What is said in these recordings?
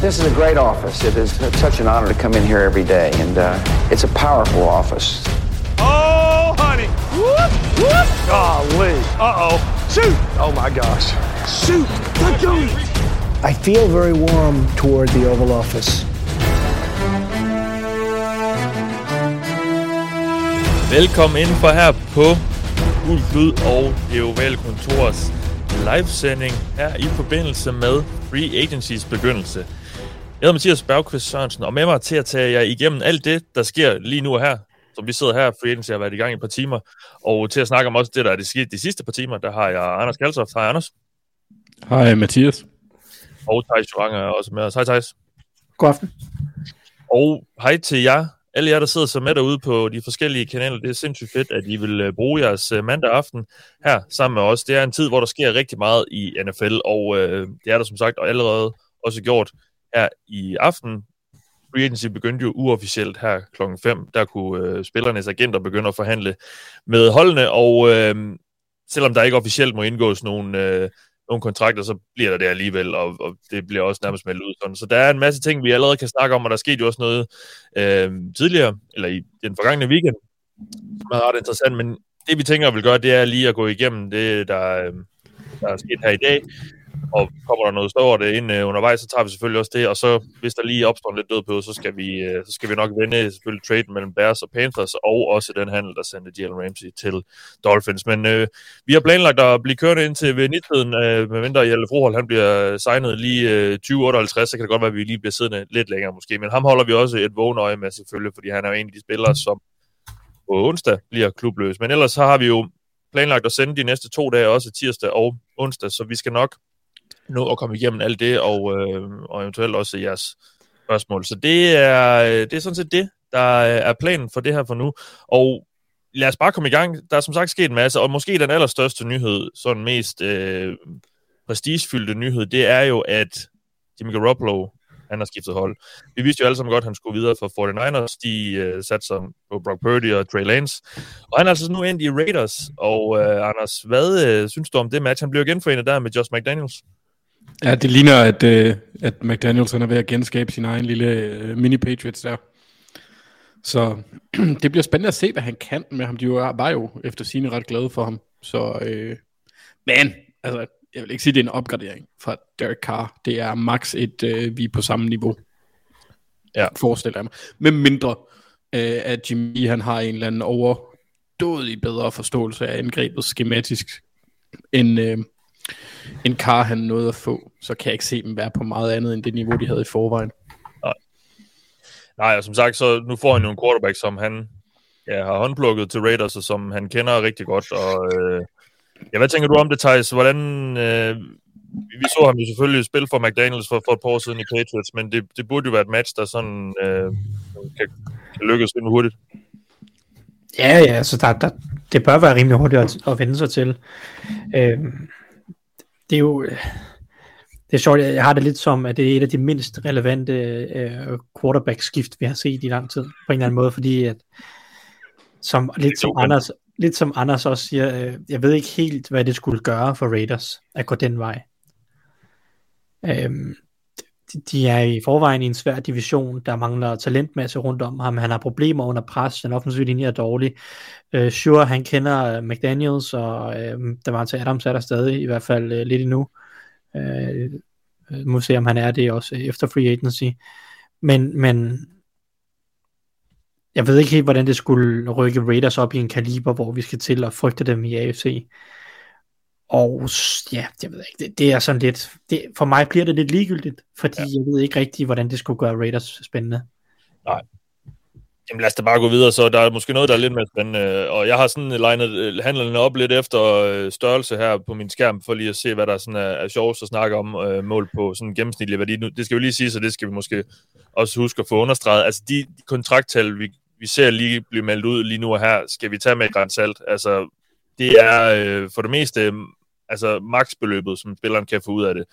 This is a great office. It is such an honor to come in here every day, and uh, it's a powerful office. Oh, honey. Whoop, whoop. Golly. Uh-oh. Shoot. Oh, my gosh. Shoot. Let go. I feel very warm toward the Oval Office. Velkommen indenfor her på Gul Klud og det ovale kontors livesending her i forbindelse med Free Agencies begyndelse. Jeg hedder Mathias Bergqvist Sørensen, og med mig til at tage jer igennem alt det, der sker lige nu og her, som vi sidder her, Free Agency har været i gang i et par timer, og til at snakke om også det, der er det sket de sidste par timer, der har jeg Anders Kalsoft. Hej Anders. Hej Mathias. Og Thijs Joranger er også med os. Hej Thijs. God aften. Og hej til jer, alle jer, der sidder så med derude på de forskellige kanaler. Det er sindssygt fedt, at I vil øh, bruge jeres øh, mandag aften her sammen med os. Det er en tid, hvor der sker rigtig meget i NFL, og øh, det er der som sagt og allerede også gjort her i aften. Free Agency begyndte jo uofficielt her klokken 5. Der kunne øh, spillernes agenter begynde at forhandle med holdene, og øh, selvom der ikke officielt må indgås nogen øh, nogen kontrakter, så bliver der det alligevel, og, og det bliver også nærmest meldt ud sådan. Så der er en masse ting, vi allerede kan snakke om, og der skete jo også noget øh, tidligere, eller i den forgangne weekend, som er ret interessant, men det vi tænker, vi vil gøre, det er lige at gå igennem det, der, øh, der er sket her i dag, og kommer der noget større ind øh, undervejs, så tager vi selvfølgelig også det, og så hvis der lige opstår lidt død på, så skal vi, øh, så skal vi nok vende selvfølgelig trade mellem Bears og Panthers, og også den handel, der sendte Jalen Ramsey til Dolphins. Men øh, vi har planlagt at blive kørende ind til ved nittiden, øh, med mindre Jelle Frohold, han bliver signet lige øh, 2058, så kan det godt være, at vi lige bliver siddende lidt længere måske, men ham holder vi også et vågen øje med selvfølgelig, fordi han er jo en af de spillere, som på onsdag bliver klubløs. Men ellers så har vi jo planlagt at sende de næste to dage, også tirsdag og onsdag, så vi skal nok nå at komme igennem alt det, og, øh, og eventuelt også jeres spørgsmål. Så det er, øh, det er sådan set det, der øh, er planen for det her for nu. Og lad os bare komme i gang. Der er som sagt sket en masse, og måske den allerstørste nyhed, sådan mest øh, prestigefyldte nyhed, det er jo, at Jimmy Garoppolo, han har skiftet hold. Vi vidste jo alle sammen godt, at han skulle videre for 49ers. De øh, satte sig på Brock Purdy og Trey Lance. Og han er altså nu endt i Raiders. Og øh, Anders, hvad øh, synes du om det match? Han blev genforenet der med Josh McDaniels. Ja, det ligner, at, uh, at McDaniels er ved at genskabe sin egen lille uh, mini-Patriots der. Så det bliver spændende at se, hvad han kan med ham. De var jo efter sine ret glade for ham. Så, uh, men, altså, jeg vil ikke sige, at det er en opgradering fra Derek Carr. Det er max et, uh, vi er på samme niveau. Ja. Forestiller jeg mig. Med mindre, uh, at Jimmy han har en eller anden overdådig bedre forståelse af angrebet skematisk, end, uh, en kar, han nåede at få, så kan jeg ikke se dem være på meget andet end det niveau, de havde i forvejen. Nej, Nej og som sagt, så nu får han jo en quarterback, som han ja, har håndplukket til Raiders, og som han kender rigtig godt. Og, øh, ja, hvad tænker du om det, Thijs? Hvordan, øh, vi så ham jo selvfølgelig spille for McDaniels for, for et par år siden i Patriots, men det, det burde jo være et match, der sådan øh, kan, kan lykkes rimelig hurtigt. Ja, ja, så der, der, det bør være rimelig hurtigt at, at vende sig til. Øh, det er jo... Det er sjovt, jeg har det lidt som, at det er et af de mindst relevante uh, quarterback-skift, vi har set i lang tid, på en eller anden måde, fordi at, som, lidt, som Anders, lidt som Anders også siger, uh, jeg ved ikke helt, hvad det skulle gøre for Raiders, at gå den vej. Um, de, de er i forvejen i en svær division, der mangler talentmasse rundt om ham, han har problemer under pres, den offensive linje er dårlig. Øh, sure, han kender øh, McDaniels, og øh, der var til Adams er der stadig, i hvert fald øh, lidt endnu. Øh, øh må se, om han er det også efter free agency. Men, men jeg ved ikke helt, hvordan det skulle rykke Raiders op i en kaliber, hvor vi skal til at frygte dem i AFC. Og ja, jeg ved ikke, det, det er sådan lidt, det, for mig bliver det lidt ligegyldigt, fordi ja. jeg ved ikke rigtig, hvordan det skulle gøre Raiders spændende. Nej. Jamen lad os da bare gå videre, så der er måske noget, der er lidt mere spændende. Og jeg har sådan legnet øh, handlerne op lidt efter øh, størrelse her på min skærm, for lige at se, hvad der sådan er, er sjovt at snakke om øh, mål på sådan en gennemsnitlig værdi. Nu, det skal vi lige sige, så det skal vi måske også huske at få understreget. Altså de, de kontrakttal, vi, vi ser lige blive meldt ud lige nu og her, skal vi tage med et salt. Altså det er øh, for det meste altså maksbeløbet, som spilleren kan få ud af det,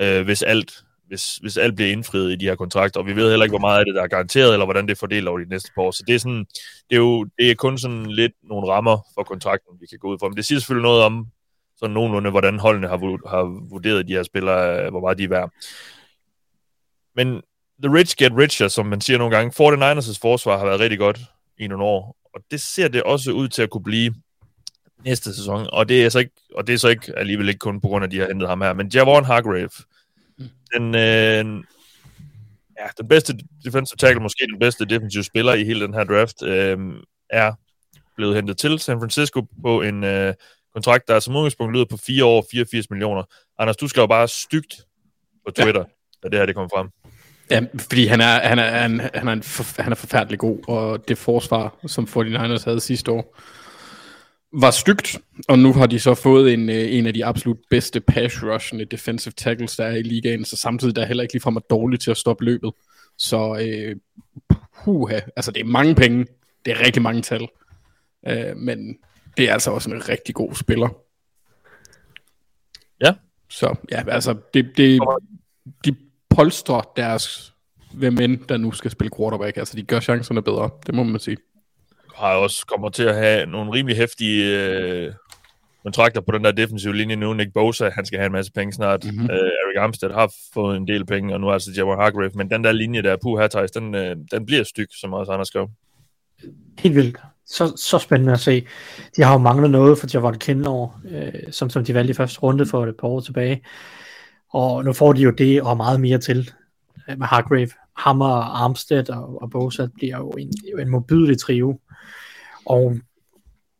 øh, hvis alt hvis, hvis alt bliver indfriet i de her kontrakter, og vi ved heller ikke, hvor meget af det, der er garanteret, eller hvordan det er fordelt over de næste par år. Så det er, sådan, det er jo det er kun sådan lidt nogle rammer for kontrakten, vi kan gå ud for. Men det siger selvfølgelig noget om, sådan nogenlunde, hvordan holdene har, har vurderet de her spillere, øh, hvor meget de er værd. men the rich get richer, som man siger nogle gange. 49ers' forsvar har været rigtig godt i nogle år, og det ser det også ud til at kunne blive næste sæson, og det er så ikke, og det er så ikke alligevel ikke kun på grund af, at de har hentet ham her, men Javon Hargrave, den, øh, ja, den bedste defensive tackle, måske den bedste defensive spiller i hele den her draft, øh, er blevet hentet til San Francisco på en øh, kontrakt, der som udgangspunkt lyder på 4 år 84 millioner. Anders, du skal jo bare stygt på Twitter, ja. da det her det kom frem. Ja, fordi han er, han er, han, han er, en for, han er forfærdelig god, og det forsvar, som 49ers havde sidste år, var stygt, og nu har de så fået en, øh, en af de absolut bedste pass rushende defensive tackles, der er i ligaen, så samtidig der er heller ikke ligefrem er dårligt til at stoppe løbet. Så øh, puha, altså det er mange penge, det er rigtig mange tal, øh, men det er altså også en rigtig god spiller. Ja. Så ja, altså det, det, de polstrer deres hvem end der nu skal spille quarterback, altså de gør chancerne bedre, det må man sige har også kommer til at have nogle rimelig hæftige øh, kontrakter på den der defensive linje nu. Nick Bosa, han skal have en masse penge snart. Mm-hmm. Uh, Eric Armstead har fået en del penge, og nu er altså Javon Hargrave. Men den der linje der, Puh Hattais, den, øh, den bliver styg, som også Anders skrev. Helt vildt. Så, så spændende at se. De har jo manglet noget for Javon Kinlaw, øh, som, som de valgte i første runde for et par år tilbage. Og nu får de jo det og meget mere til øh, med Hargrave. Hammer, Armstead og, og Bosa bliver jo en, en modbydelig trio. Og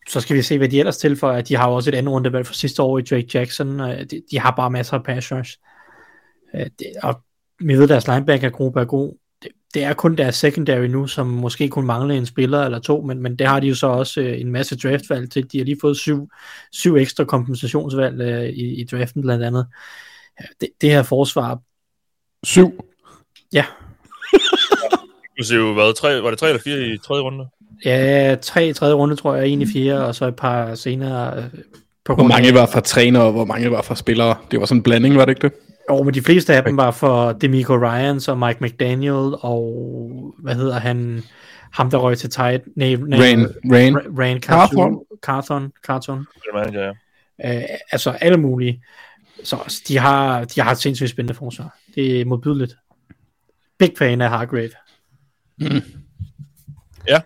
så skal vi se, hvad de ellers tilføjer. De har jo også et andet rundevalg fra sidste år i Drake Jackson. De, de har bare masser af pass rush. Øh, det, og vi ved, deres linebacker-gruppe er god. Det, det er kun deres secondary nu, som måske kun mangler en spiller eller to, men, men det har de jo så også øh, en masse draftvalg til. De har lige fået syv, syv ekstra kompensationsvalg i, i draften blandt andet. Det, det her forsvar... Syv? Ja. Inklusive, hvad, tre, var det tre eller fire i tredje runde? Ja, tre i tredje runde, tror jeg, en i fjerde, og så et par senere. Øh, på hvor mange var fra træner, og hvor mange var fra spillere? Det var sådan en blanding, var det ikke det? Jo, men de fleste af dem var for Demico Ryans og Mike McDaniel, og hvad hedder han, ham der røg til tight, nej, nej, Rain, Rain, Rain Carthon, Carthon, Carthon. Ja. Uh, altså alle mulige. Så de har, de har et sindssygt spændende forsvar. Det er modbydeligt. Big fan af Hargrave. Mm. Ja,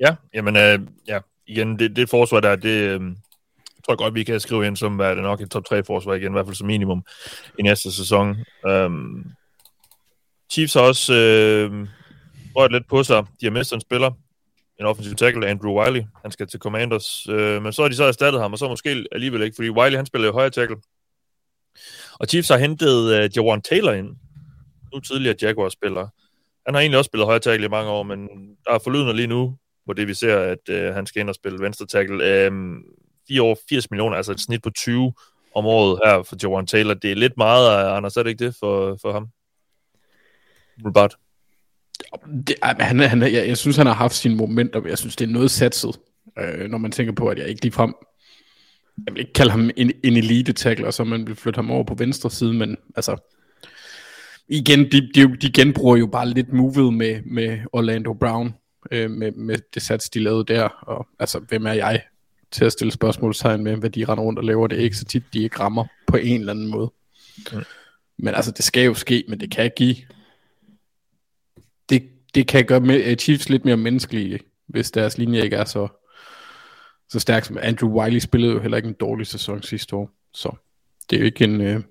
Ja, jamen, øh, ja, igen, det, det forsvar der, det øh, tror jeg godt, vi kan skrive ind som, hvad det nok et top 3 forsvar igen, i hvert fald som minimum i næste sæson. Um, Chiefs har også øh, rørt lidt på sig. De har mistet en spiller, en offensiv tackle, Andrew Wiley. Han skal til Commanders, øh, men så har de så erstattet ham, og så måske alligevel ikke, fordi Wiley, han spiller jo højre tackle. Og Chiefs har hentet øh, Jawan Taylor ind, nu tidligere Jaguars-spiller. Han har egentlig også spillet højre tackle i mange år, men der er forlydende lige nu, hvor det vi ser, at øh, han skal ind og spille venstre tackle. Øh, 4 år 80 millioner, altså et snit på 20 om året her for Jawan Taylor. Det er lidt meget, øh, Anders, er det ikke det for, for ham? Robert? Det, han, han, jeg, jeg synes, han har haft sine momenter, men jeg synes, det er noget satset, øh, når man tænker på, at jeg ikke ligefrem jeg vil ikke kalde ham en, en elite tackler, så man vil flytte ham over på venstre side, men altså, igen, de, de, de genbruger jo bare lidt movet med, med Orlando Brown, øh, med, med det sats, de lavede der. Og altså, hvem er jeg til at stille spørgsmålstegn med, hvad de render rundt og laver? Det er ikke så tit, de ikke rammer på en eller anden måde. Mm. Men altså, det skal jo ske, men det kan give... Det, det kan gøre med, uh, Chiefs lidt mere menneskelige, hvis deres linje ikke er så, så stærk som Andrew Wiley spillede jo heller ikke en dårlig sæson sidste år. Så det er jo ikke en... Uh, jeg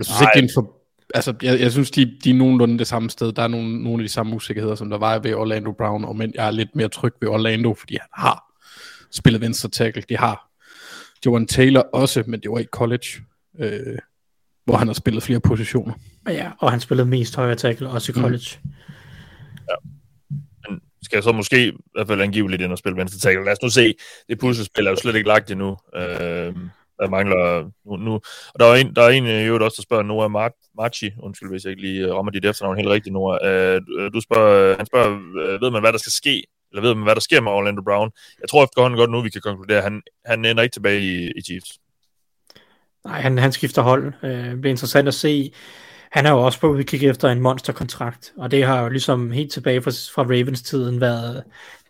synes Ej. ikke, det er en for, altså, jeg, jeg synes, de, de er nogenlunde det samme sted. Der er nogle, nogle af de samme usikkerheder, som der var ved Orlando Brown, og men jeg er lidt mere tryg ved Orlando, fordi han har spillet venstre tackle. De har Joan Taylor også, men det var i college, øh, hvor han har spillet flere positioner. Ja, og han spillede mest højre tackle, også i mm. college. Mm. Ja. Men skal jeg så måske i hvert fald angive lidt ind og spille venstre tackle. Lad os nu se. Det puslespil er jo slet ikke lagt endnu. Øh, der mangler nu, nu. Og der er en, der er en øh, i øvrigt også, der spørger Noah Mar Marchi, undskyld hvis jeg ikke lige øh, rammer dit efternavn helt rigtigt, Noah. Uh, du spørger, han spørger, uh, ved man hvad der skal ske, eller ved man hvad der sker med Orlando Brown? Jeg tror efterhånden godt nu, vi kan konkludere, at han, han ender ikke tilbage i, i Chiefs. Nej, han, han skifter hold. Uh, det bliver interessant at se. Han er jo også på udkig efter en monsterkontrakt, og det har jo ligesom helt tilbage fra, fra Ravens-tiden været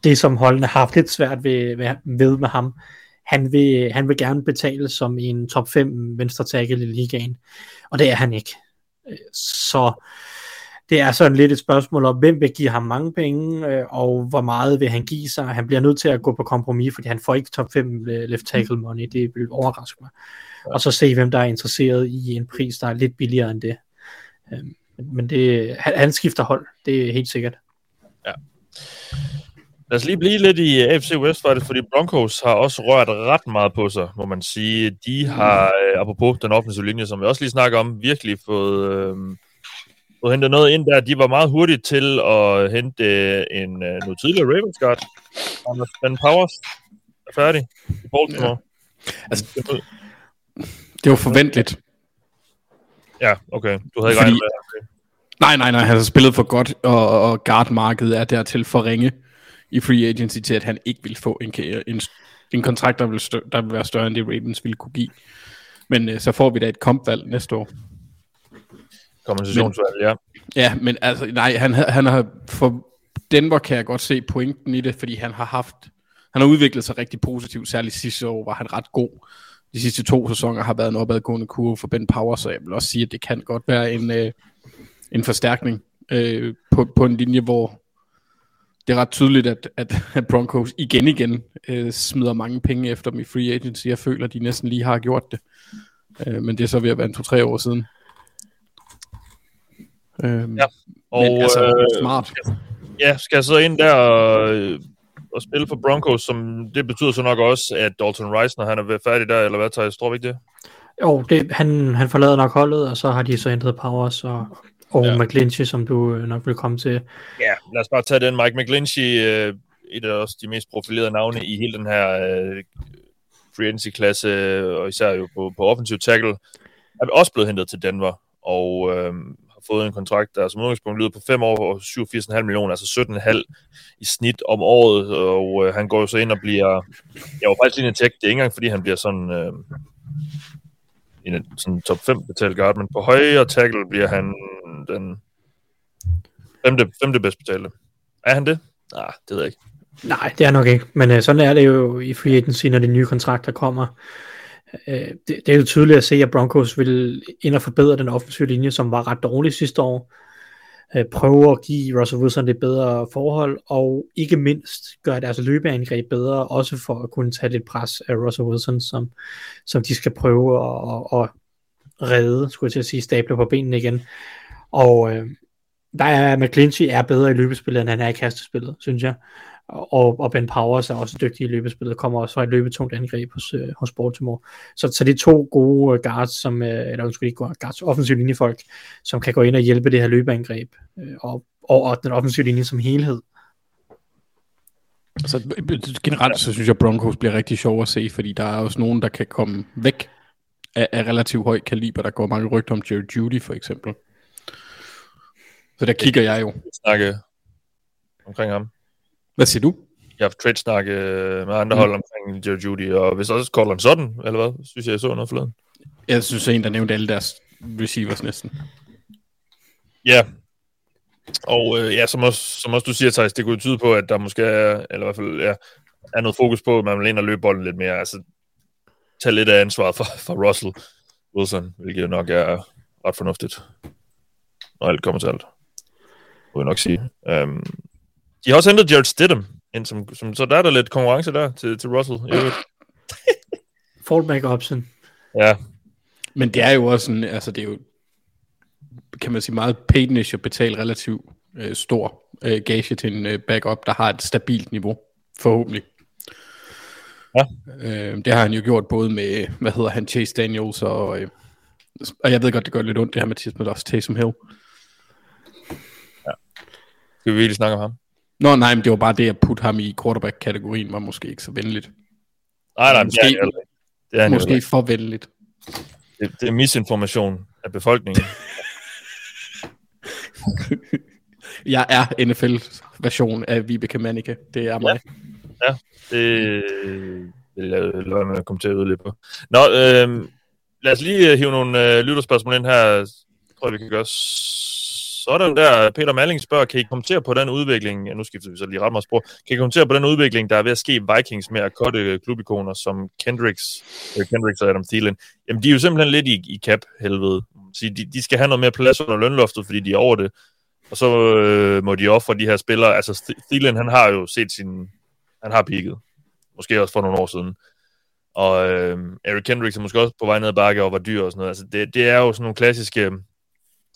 det, som holdene har haft lidt svært ved, ved, ved med ham han vil, han vil gerne betale som en top 5 venstre tackle i ligaen, og det er han ikke. Så det er sådan lidt et spørgsmål om, hvem vil give ham mange penge, øh, og hvor meget vil han give sig. Han bliver nødt til at gå på kompromis, fordi han får ikke top 5 øh, left tackle money. Det vil overraske mig. Og så se, hvem der er interesseret i en pris, der er lidt billigere end det. Øh, men det, han skifter hold, det er helt sikkert. Lad os lige blive lidt i AFC West, faktisk, fordi Broncos har også rørt ret meget på sig, må man sige. De har, øh, apropos den offensive linje, som vi også lige snakker om, virkelig fået, øh, fået hentet noget ind der. De var meget hurtige til at hente øh, en øh, nu tidligere Ravens guard, Thomas Ben Powers, er færdig i Baltimore. Ja. Altså, det var forventeligt. Ja, okay. Du havde ikke Fordi- regnet med det. Nej, nej, nej, han har spillet for godt, og, og guardmarkedet er dertil for ringe i free agency til, at han ikke vil få en, en, en kontrakt, der vil, stø, der vil være større end det Ravens ville kunne give. Men øh, så får vi da et kompvalg næste år. Kompensationsvalg, ja. Ja, men altså, nej, han, har- han har, for Denver kan jeg godt se pointen i det, fordi han har haft, han har udviklet sig rigtig positivt, særligt sidste år var han ret god. De sidste to sæsoner har været en opadgående kurve for Ben Power, så jeg vil også sige, at det kan godt være en, øh, en forstærkning øh, på, på en linje, hvor det er ret tydeligt, at, at, at Broncos igen igen øh, smider mange penge efter dem i free agency. Jeg føler, at de næsten lige har gjort det. Øh, men det er så ved at være en to-tre år siden. Øh, Ja, Og, men altså, øh, smart. Ja, skal jeg så ind der og, øh, og spille for Broncos, som det betyder så nok også, at Dalton Rice, når han er færdig der, eller hvad tager jeg, tror vi ikke det? Jo, det, han, han forlader nok holdet, og så har de så hentet Powers og, og Ja. McGlinchey, som du øh, nok vil komme til. Ja, lad os bare tage den. Mike McGlinchey, øh, et af også de mest profilerede navne i hele den her øh, free agency-klasse, øh, og især jo på, på offensive tackle, er også blevet hentet til Denver, og øh, har fået en kontrakt, der som udgangspunkt lyder på 5 år og 87,5 millioner, altså 17,5 i snit om året, og øh, han går jo så ind og bliver, jeg var faktisk lige en tjek, det er ikke engang fordi han bliver sådan, øh, en sådan top 5 betalt guard, men på højre tackle bliver han den femte, femte bedst betalte. Er han det? Nej, det ved jeg ikke. Nej, det er nok ikke, men øh, sådan er det jo i free agency, når de nye kontrakter kommer. Øh, det, det er jo tydeligt at se, at Broncos vil ind og forbedre den offensive linje, som var ret dårlig sidste år. Øh, prøve at give Russell Wilson lidt bedre forhold, og ikke mindst gøre deres løbeangreb bedre, også for at kunne tage lidt pres af Russell Wilson, som, som de skal prøve at, at, at redde, skulle jeg til at sige, stable på benene igen. Og øh, der er McClinchy er bedre i løbespillet, end han er i kastespillet, synes jeg. Og, og Ben Powers er også dygtig i løbespillet, kommer også fra et løbetungt angreb hos, øh, hos Baltimore. Så, så det er to gode øh, guards, som, øh, eller undskyld ikke guards, offensiv linjefolk, som kan gå ind og hjælpe det her løbeangreb, øh, og, og, og den offensive linje som helhed. Så generelt så synes jeg, at Broncos bliver rigtig sjov at se, fordi der er også nogen, der kan komme væk af, af relativt høj kaliber. Der går mange rygter om Jerry Judy for eksempel. Så der kigger jeg jo. Snakke omkring ham. Hvad siger du? Jeg har haft trade-snakke med andre mm. hold omkring Jerry Judy, og hvis også Cortland sådan, eller hvad? Synes jeg, jeg så noget forleden. Jeg synes, at en, der nævnte alle deres receivers næsten. Ja. Og øh, ja, som også, som også du siger, Thijs, det kunne tyde på, at der måske er, eller i hvert fald ja, er noget fokus på, at man vil ind og løbe bolden lidt mere. Altså, tage lidt af ansvaret for, for Russell Wilson, hvilket jo nok er ret fornuftigt, når alt kommer til alt. Må jeg nok sige. Um, de har også hentet Jared Stidham, ind som, som, så der er der lidt konkurrence der til, til Russell. øvrigt. Fallback option. Ja, Men det er jo også en, altså det er jo, kan man sige, meget paidnish at betale relativt øh, stor øh, gage til en øh, backup, der har et stabilt niveau, forhåbentlig. Ja. Øh, det har han jo gjort både med, hvad hedder han, Chase Daniels, og, øh, og jeg ved godt, det gør lidt ondt, det her Mathias, men også Taysom Hill. Skal vi virkelig snakke om ham? Nå nej, men det var bare det, at putte ham i quarterback-kategorien, var måske ikke så venligt. Nej, nej, Måske- det er, det er, Måske for venligt. det, det er misinformation af befolkningen. Jeg er NFL's version af Vibeke Mannicke. Det er mig. Det vil jeg lade med at komme til at lidt på. Nå, øh, lad os lige øh, hive nogle øh, lytterspørgsmål ind her. Jeg tror, vi kan gøre sådan der. Peter Malling spørger, kan I kommentere på den udvikling, ja, nu skifter vi så lige ret meget spor, kan I kommentere på den udvikling, der er ved at ske i Vikings med at kotte klubikoner som Kendricks, øh, Kendricks og Adam Thielen? Jamen, de er jo simpelthen lidt i, i cap-helvede. Så de, de skal have noget mere plads under lønloftet, fordi de er over det. Og så øh, må de ofre de her spillere. Altså, Thielen, han har jo set sin... Han har peaked. Måske også for nogle år siden. Og øh, Eric Kendricks er måske også på vej ned ad bakke og var dyr og sådan noget. Altså, det, det er jo sådan nogle klassiske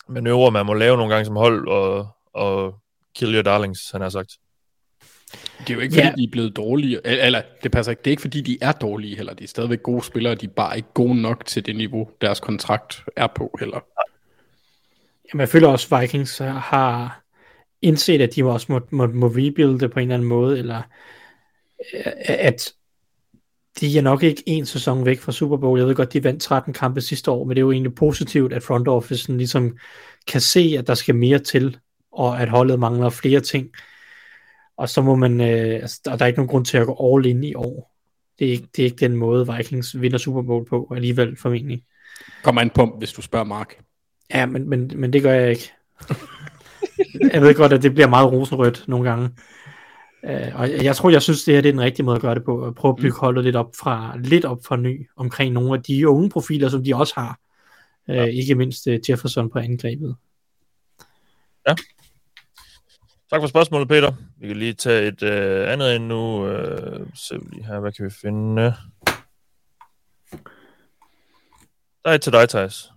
manøvrer, man må lave nogle gange som hold, og, og kill your darlings, han har sagt. Det er jo ikke, fordi ja. de er blevet dårlige, eller det passer ikke, det er ikke, fordi de er dårlige heller, de er stadigvæk gode spillere, de er bare ikke gode nok til det niveau, deres kontrakt er på heller. Jamen, jeg føler også, at Vikings har indset, at de også må, må, må rebuilde på en eller anden måde, eller at de er nok ikke en sæson væk fra Super Bowl. Jeg ved godt, de vandt 13 kampe sidste år, men det er jo egentlig positivt, at front office ligesom kan se, at der skal mere til, og at holdet mangler flere ting. Og så må man, øh, altså, der, der er ikke nogen grund til at gå all in i år. Det er ikke, det er ikke den måde, Vikings vinder Super Bowl på, alligevel formentlig. Kommer an på, hvis du spørger Mark. Ja, men, men, men det gør jeg ikke. jeg ved godt, at det bliver meget rosenrødt nogle gange. Uh, og jeg tror, jeg synes, det her det er den rigtige måde at gøre det på. At prøve at bygge mm. holdet lidt op fra, lidt op fra ny omkring nogle af de unge profiler, som de også har. Uh, ja. Ikke mindst uh, Jefferson på angrebet. Ja. Tak for spørgsmålet, Peter. Vi kan lige tage et uh, andet end nu. Uh, se lige her, hvad kan vi finde? Der er et til dig, Thijs.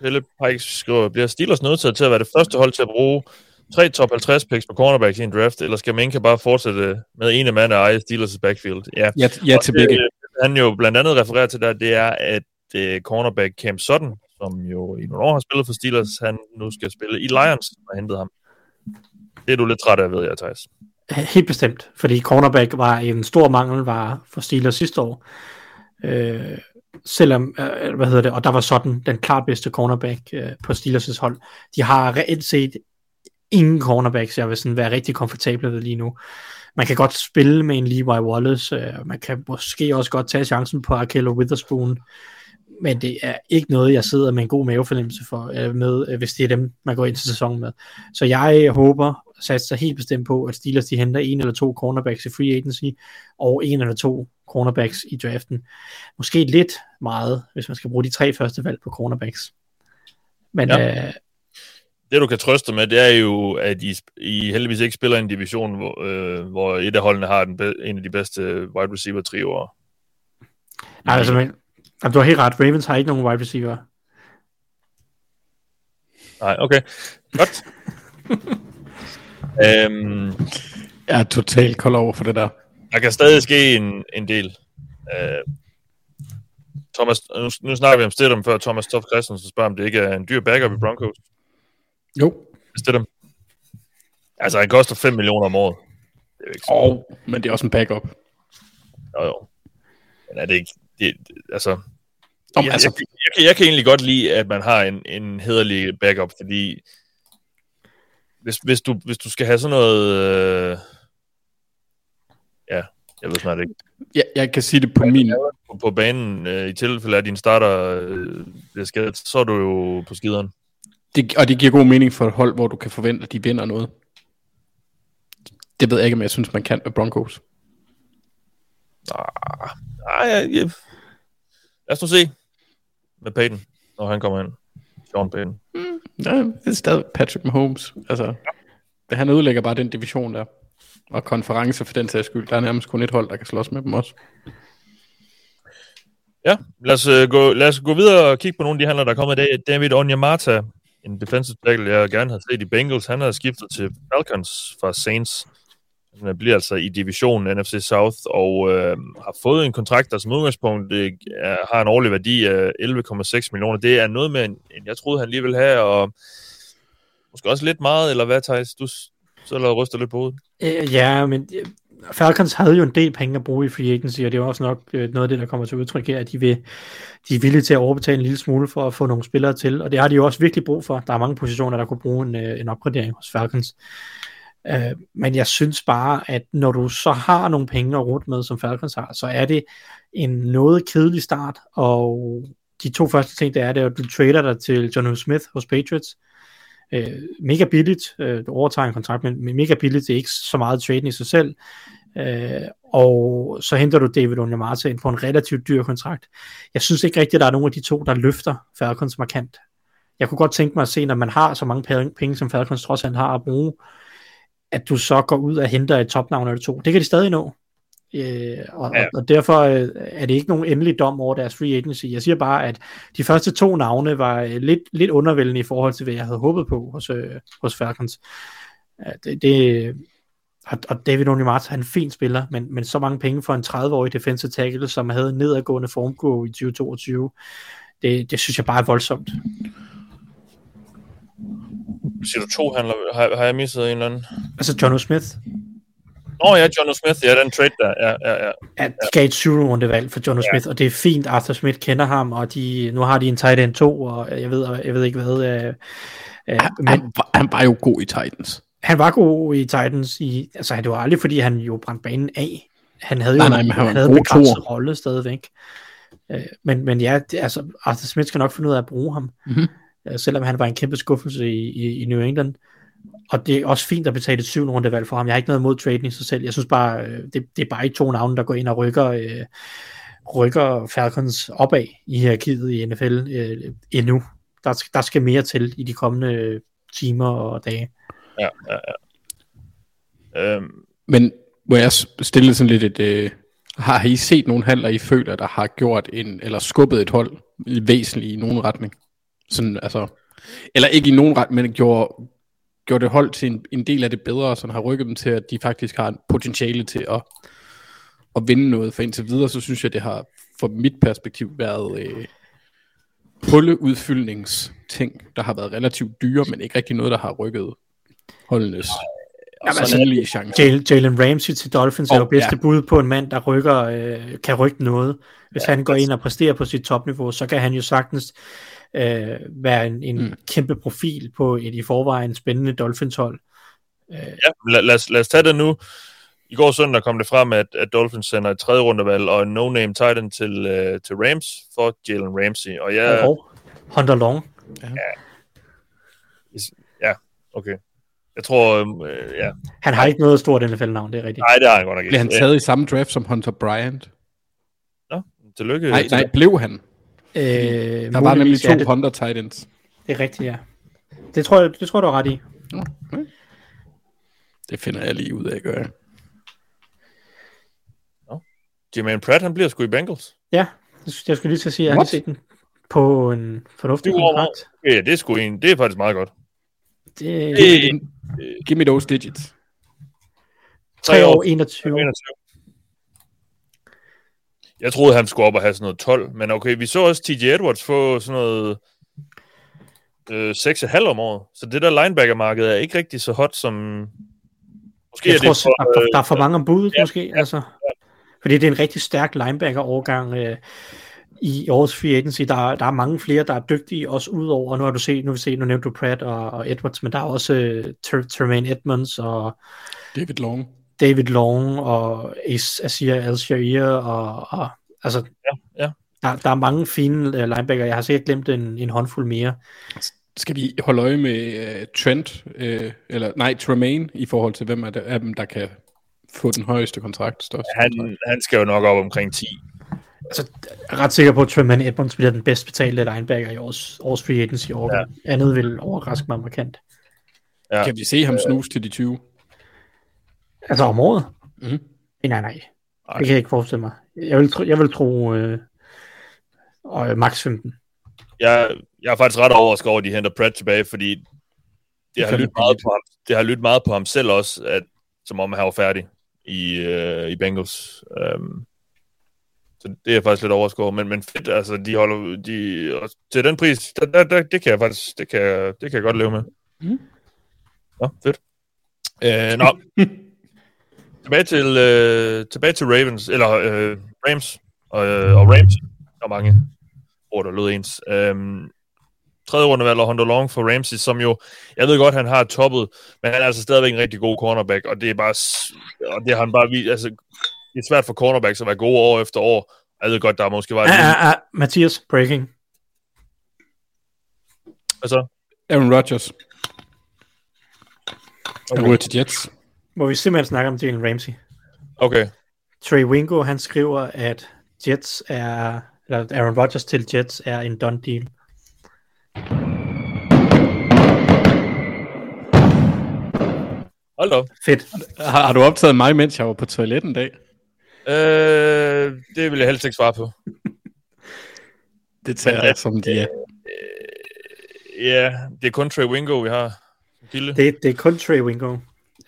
Pelle Pike skriver, bliver Steelers nødt til at være det første hold til at bruge tre top 50 picks på cornerbacks i en draft, eller skal Minka bare fortsætte med ene mand og eje Steelers' backfield? Ja, ja, ja til begge. Det, han jo blandt andet refererer til der, det er, at uh, cornerback Cam Sutton, som jo i nogle år har spillet for Steelers, han nu skal spille i Lions, og hentet ham. Det er du lidt træt af, ved jeg, Thijs. Helt bestemt, fordi cornerback var en stor mangel var for Steelers sidste år. Øh, selvom, øh, hvad hedder det, og der var sådan den klart bedste cornerback øh, på Steelers' hold. De har reelt set ingen cornerbacks, jeg vil sådan være rigtig komfortabel ved lige nu. Man kan godt spille med en Levi Wallace, øh, man kan måske også godt tage chancen på Akello Witherspoon, men det er ikke noget, jeg sidder med en god mavefornemmelse for, øh, med, øh, hvis det er dem, man går ind til sæsonen med. Så jeg håber, satser helt bestemt på, at Steelers de henter en eller to cornerbacks i free agency, og en eller to cornerbacks i draften. Måske lidt meget, hvis man skal bruge de tre første valg på cornerbacks. Men ja. øh, det du kan trøste med, det er jo, at I, I heldigvis ikke spiller en division, hvor, øh, hvor et af holdene har den be- en af de bedste wide receiver trioer. Nej, altså, men, altså, du har helt ret. Ravens har ikke nogen wide receiver. Nej, okay. Godt. øhm, jeg er totalt kold over for det der. Der kan stadig ske en, en del. Øh, Thomas, nu, nu snakker vi om Stidham før. Thomas Toff Christensen spørger, om det ikke er en dyr backup i Broncos. Jo. Stidham. Altså, han koster 5 millioner om året. Det er jo ikke så oh, men det er også en backup. Jo, jo. Men er det ikke... Det, altså, Om, jeg, altså... Jeg, jeg, jeg, jeg kan egentlig godt lide, at man har en, en hederlig backup, fordi hvis, hvis, du, hvis du skal have sådan noget... Øh, ja, jeg ved snart ikke. Ja, jeg kan sige det på min... På, på banen, øh, i tilfælde af, din starter øh, bliver skadet, så er du jo på skideren. Det, og det giver god mening for et hold, hvor du kan forvente, at de vinder noget. Det ved jeg ikke, om jeg synes, man kan med Broncos. Nej, nej, ja, ja. lad os nu se med Peyton, når han kommer ind. Sean Payton. Mm, ja, det er stadig Patrick Mahomes. Altså, ja. han udlægger bare den division der. Og konference for den sags skyld. Der er nærmest kun et hold, der kan slås med dem også. Ja, lad os, uh, gå, lad os gå videre og kigge på nogle af de handler, der er kommet i dag. David Onyemata, en defensive tackle, jeg gerne havde set i Bengals, han har skiftet til Falcons fra Saints. Han bliver altså i divisionen NFC South og øh, har fået en kontrakt, der som udgangspunkt øh, har en årlig værdi af 11,6 millioner. Det er noget mere, end jeg troede, han lige ville have, og måske også lidt meget, eller hvad, Thijs? Du så lader ryster lidt på hovedet. Øh, ja, men øh, Falcons havde jo en del penge at bruge i free agency, og det er også nok øh, noget af det, der kommer til udtryk her, at de, vil, de er villige til at overbetale en lille smule for at få nogle spillere til, og det har de jo også virkelig brug for. Der er mange positioner, der kunne bruge en, øh, en opgradering hos Falcons. Øh, men jeg synes bare, at når du så har nogle penge at rute med, som Falcons har, så er det en noget kedelig start, og de to første ting, det er, det er, at du trader dig til John Smith hos Patriots, øh, mega billigt, øh, du overtager en kontrakt, men mega billigt, det er ikke så meget trading i sig selv, øh, og så henter du David Onyemata ind på en relativt dyr kontrakt. Jeg synes ikke rigtigt, at der er nogen af de to, der løfter Falcons markant. jeg kunne godt tænke mig at se, når man har så mange penge, penge som Falcons trods alt har at bruge, at du så går ud og henter et topnavn eller to. Det kan de stadig nå. Øh, og, ja. og, derfor øh, er det ikke nogen endelig dom over deres free agency. Jeg siger bare, at de første to navne var øh, lidt, lidt undervældende i forhold til, hvad jeg havde håbet på hos, øh, hos Falcons. Ja, det, det, og, og David Onyemata er en fin spiller, men, men så mange penge for en 30-årig defensive tackle, som havde nedadgående formkurve i 2022, det, det synes jeg bare er voldsomt. Siger du to handler? Har, har jeg misset en eller anden? Altså John Smith. Åh oh, ja, John Smith, ja, den trade der, ja, ja, ja. Ja, et syvende runde valg for John ja. Smith, og det er fint, Arthur Smith kender ham, og de, nu har de en tight end 2, og jeg ved, jeg ved ikke hvad. Øh, øh, men, han, var, han var jo god i Titans. Han var god i Titans, i, altså det var aldrig, fordi han jo brændte banen af. Han havde jo nej, nej, han, han havde en begrænset rolle stadigvæk. Øh, men, men ja, det, altså Arthur Smith skal nok finde ud af at bruge ham, mm-hmm. øh, selvom han var en kæmpe skuffelse i, i, i New England og det er også fint at betale et syvende runde valg for ham. Jeg har ikke noget imod trading i sig selv. Jeg synes bare, øh, det, det er bare ikke to navne, der går ind og rykker, øh, rykker Falcons opad i hierarkiet i NFL øh, endnu. Der, der skal mere til i de kommende timer og dage. Ja, ja, ja. Øhm. Men må jeg stille sådan lidt et... Øh, har I set nogle handler, I føler, der har gjort en, eller skubbet et hold væsentligt i nogen retning? Sådan, altså, eller ikke i nogen retning, men gjorde, gjort det hold til en, en del af det bedre, som har rykket dem til, at de faktisk har en potentiale til at, at vinde noget. For indtil videre, så synes jeg, det har fra mit perspektiv været øh, pulleudfyldningsting, der har været relativt dyre, men ikke rigtig noget, der har rykket holdenes Jamen, altså, chance. Jalen Ramsey til Dolphins oh, er jo bedste ja. bud på en mand, der rykker, øh, kan rykke noget. Hvis ja, han går ind og præsterer på sit topniveau, så kan han jo sagtens øh, være en, en mm. kæmpe profil på et i forvejen spændende Dolphins-hold. Øh. Ja, lad, lad, os, lad os tage det nu. I går søndag kom det frem, at, at Dolphins sender et tredje rundevalg og en no-name titan til, uh, til Rams for Jalen Ramsey. Og jeg... Og Hunter Long. Ja. ja, okay. Jeg tror, øh, ja. Han har ikke noget stort NFL-navn, det er rigtigt. Nej, det har han godt nok ikke. Blev han taget i samme draft som Hunter Bryant? Nå, tillykke. Nej, nej, blev han? Øh, der var nemlig to ja, det, Honda Titans. Det er rigtigt, ja. Det tror jeg, det tror du er ret i. Okay. Det finder jeg lige ud af, gør jeg. No. Jermaine Pratt, han bliver sgu i Bengals. Ja, jeg skulle lige til at sige, at jeg har set den på en fornuftig kontrakt. Ja, det er sgu en. Det er faktisk meget godt. Det... Give, me, give me those digits. 3 år 21. 21. Jeg troede, han skulle op og have sådan noget 12, men okay, vi så også TJ Edwards få sådan noget øh, 6,5 om året, så det der linebacker-marked er ikke rigtig så hot, som... Måske jeg er tror, det for, der, der er for mange om budet, ja, måske, ja, altså. Ja. Fordi det er en rigtig stærk linebacker-overgang øh, i årets free agency. Der, der er mange flere, der er dygtige, også udover, nu har du set, nu, vi set, nu nævnte du Pratt og, og Edwards, men der er også øh, Termaine Edmonds og... David Long. David Long og Asir al og, og altså, ja, ja. Der, der er mange fine uh, linebacker. Jeg har sikkert glemt en, en håndfuld mere. Skal vi holde øje med uh, Trent, uh, eller nej, Tremaine, i forhold til hvem af, af dem, der kan få den højeste kontrakt? Største han, kontrakt? han skal jo nok op omkring 10. Altså, jeg er ret sikker på, at Tremaine Edmonds bliver den bedst betalte linebacker i års, års free agency år. Ja. Andet vil overraske mig markant. Ja. Kan vi se ham snus til de 20? Altså om året? Mm. Nej, nej, nej. Det kan jeg ikke forestille mig. Jeg vil tro, jeg vil tro øh, øh, max 15. Jeg, jeg er faktisk ret overrasket over, at de henter Pratt tilbage, fordi det har, lyttet meget på ham, det har lyttet meget på ham selv også, at, som om han var færdig i, øh, i Bengals. Um, så det er faktisk lidt overrasket men, men fedt, altså de holder, de, til den pris, der, der, der, det kan jeg faktisk, det kan, det kan jeg godt leve med. Mm. Nå, fedt. Øh, nå, Tilbage til, øh, tilbage til Ravens, eller øh, Rams, og, øh, og Rams. Der er mange ord, der lød ens. Øhm, tredje rundevalg og Hunter Long for Ramsey, som jo, jeg ved godt, han har toppet, men han er altså stadigvæk en rigtig god cornerback, og det er bare, og det har han bare vist, altså, det er svært for cornerbacks at være gode år efter år. Jeg ved godt, der måske var... Ah, ah, ah, Mathias, breaking. Hvad så? Aaron Rodgers. Okay. Han til Jets. Hvor vi simpelthen snakker om Jalen Ramsey. Okay. Trey Wingo, han skriver, at Jets er, eller Aaron Rodgers til Jets er en done deal. Hold op. Fedt. Har, har du optaget mig, mens jeg var på toiletten i dag? Øh, det vil jeg helst ikke svare på. det tager jeg ja, som det er. Øh, ja, det er kun Trey Wingo, vi har. Det, det er kun Trey Wingo.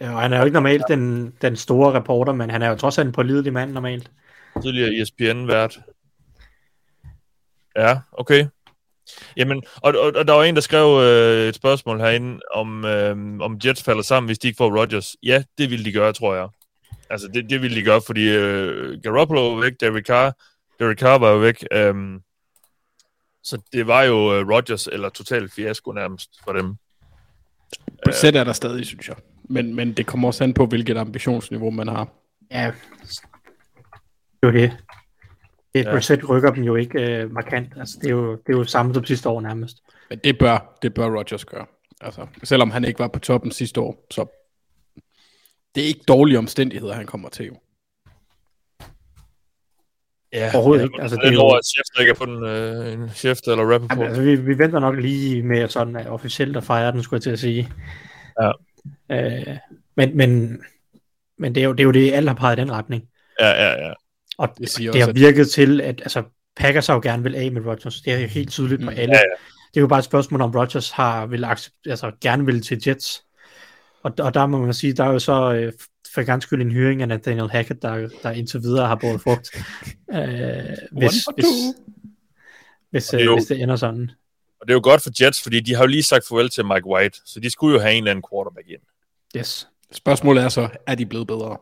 Ja, Og han er jo ikke normalt den, den store reporter, men han er jo trods alt en pålidelig mand normalt. tidligere ESPN-vært. Ja, okay. Jamen, og, og, og der var en, der skrev øh, et spørgsmål herinde, om, øh, om Jets falder sammen, hvis de ikke får Rodgers. Ja, det ville de gøre, tror jeg. Altså, det, det ville de gøre, fordi øh, Garoppolo var væk, Derek Carr, Derek Carr var jo væk. Øh, så det var jo øh, Rodgers eller total fiasko nærmest for dem. Sæt er der stadig, synes jeg. Men, men det kommer også an på, hvilket ambitionsniveau man har. Ja, det er jo det. Et Ja. reset rykker dem jo ikke øh, markant. Altså, det, er jo, det er jo samme som sidste år nærmest. Men det bør, det bør Rodgers gøre. Altså, selvom han ikke var på toppen sidste år, så det er ikke dårlige omstændigheder, han kommer til jo. Ja, Overhovedet ja, ikke. Altså, det er jo- at Schefter ikke er på den, øh, en Schefter eller rapper på. Jamen, altså, vi, vi venter nok lige med sådan uh, officielt at fejre den, skulle jeg til at sige. Ja. Øh, men, men, men det, er jo, det er jo det, alle har peget i den retning. Ja, ja, ja. Og Det siger det også, har at- virket til, at altså, Packers har jo gerne vil af med Rodgers. Det er jo helt tydeligt på Mm. alle. Ja, Det er jo bare et spørgsmål, om Rodgers har vil accept, altså, gerne vil til Jets. Og, og der må man sige, der er jo så øh, for ganske skyld en hyring af Nathaniel Hackett, der, der indtil videre har båret frugt. Øh, hvis, for hvis, two. hvis, øh, jo- hvis det ender sådan. Og det er jo godt for Jets, fordi de har jo lige sagt farvel til Mike White, så de skulle jo have en eller anden quarterback ind. Yes. Spørgsmålet er så, er de blevet bedre?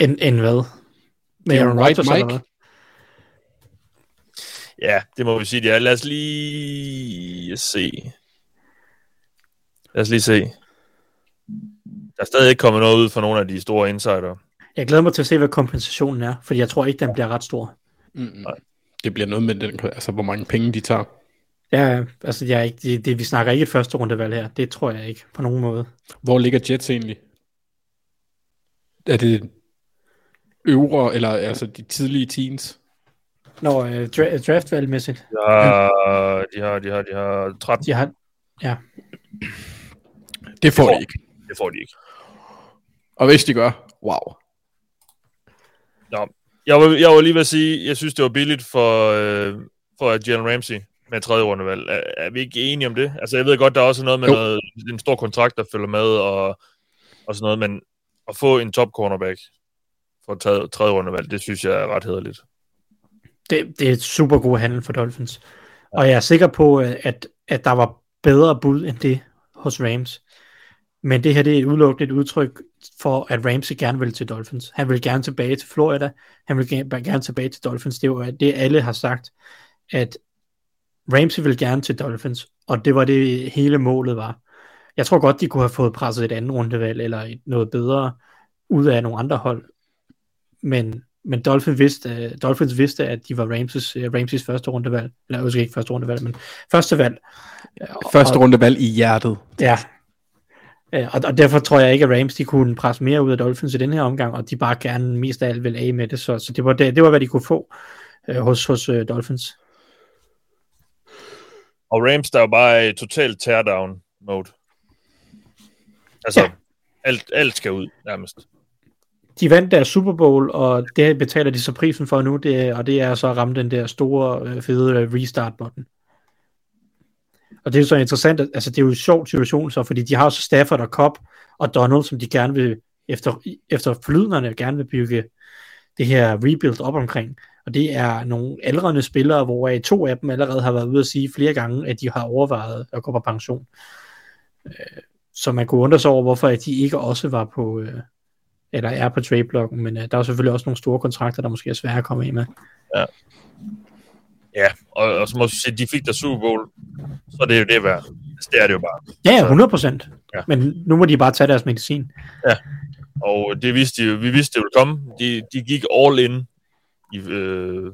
End, end hvad? Med Aaron Rodgers eller Mike? hvad? Ja, det må vi sige, ja. Lad os lige se. Lad os lige se. Der er stadig ikke kommet noget ud fra nogle af de store insider. Jeg glæder mig til at se, hvad kompensationen er, fordi jeg tror ikke, den bliver ret stor. Mm-mm. Det bliver noget med den, altså, hvor mange penge de tager. Ja, altså jeg er ikke, det, det, vi snakker ikke et første rundevalg her. Det tror jeg ikke på nogen måde. Hvor ligger Jets egentlig? Er det øvre, eller altså de tidlige teens? Når øh, dra- draftvalgmæssigt, De har, de har, de har, de har 13. de har, Det får får- de ikke. Det får de ikke. Og hvis de gør, wow. Jeg var, jeg var lige ved at sige, jeg synes, det var billigt for, øh, for Jalen Ramsey med tredje rundevalg. Er, er vi ikke enige om det? Altså, jeg ved godt, der er også noget med Jo. noget, en stor kontrakt, der følger med, og, og sådan noget, men at få en top cornerback for tredje, tredje rundevalg, det synes jeg er ret hederligt. det, det er et super god handel for Dolphins. Og jeg er sikker på, øh, at, at der var bedre bud end det hos Rams. Men det her det er et udelukkende et udtryk for, at Ramsey gerne vil til Dolphins. Han vil gerne tilbage til Florida. Han vil gerne, tilbage til Dolphins. Det er jo det, alle har sagt, at Ramsey vil gerne til Dolphins, og det var det hele målet var. Jeg tror godt, de kunne have fået presset et andet rundevalg, eller et, noget bedre ud af nogle andre hold. Men, men Dolphins vidste, Dolphins vidste, at de var Ramses, uh, Ramses første rundevalg. Eller måske ikke første rundevalg, men første valg. Første rundevalg i hjertet. Ja. Øh, Og, og derfor tror jeg ikke, at Rams de kunne presse mere ud af Dolphins i den her omgang, og de bare gerne mest af alt vil af med det. Så, så det, var det, det var, hvad de kunne få øh, hos, hos øh, Dolphins. Og Rams, der er jo bare i totalt teardown mode. Altså, Ja. alt, alt skal ud, nærmest. De vandt deres Super Bowl, og det betaler de så prisen for nu, det, og det er så at ramme den der store, øh, fede øh, restart-button. Og det er jo så interessant, at- altså det er jo en sjov situation så, fordi de har så Stafford og Cobb og Donald, som de gerne vil, efter, efter flydnerne gerne vil bygge det her rebuild op omkring. Og det er nogle aldrende spillere, hvor to af dem allerede har været ude at sige flere gange, at de har overvejet at gå på pension. Øh, så man kunne undre sig over, hvorfor at de ikke også var på, øh, eller er på trade-blokken, men øh, der er selvfølgelig også nogle store kontrakter, der måske er svære at komme ind med. Ja, og, og så må jeg sige, de fik der Super Bowl, så er det jo det værd. Altså, det er det jo bare. Ja, ja, Så- 100 procent. Ja. Men nu må de bare tage deres medicin. Og det vidste de, jo- vi vidste, det ville komme. De, de gik all in i, øh,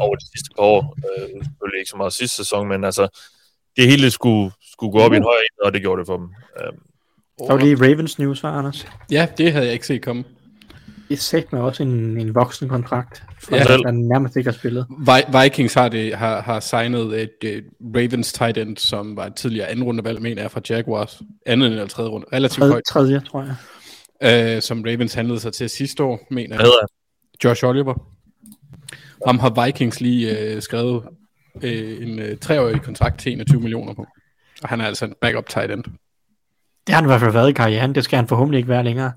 over de sidste par år. Øh, selvfølgelig ikke så meget sidste sæson, men altså, det hele skulle, skulle gå op i en højere og det gjorde det for dem. Øh, Der var lige Ravens news, var Anders. Ja, det havde jeg ikke set komme. Det er sæt med også en, en voksen kontrakt, for Ja. han nærmest ikke har spillet. Vi- Vikings har, det, har, har signet et, et Ravens tight end, som var et tidligere anden rundevalg, mener jeg, fra Jaguars. Andet end eller tredje runde. Relativt Tredje, højt. tredje, tror jeg. Øh, som Ravens handlede sig til sidste år, mener jeg. Josh Oliver. Ham har Vikings lige øh, skrevet øh, en øh, treårig kontrakt til 21 millioner på. Og han er altså en backup tight end. Det har han i hvert fald været i karrieren. Det skal han forhåbentlig ikke være længere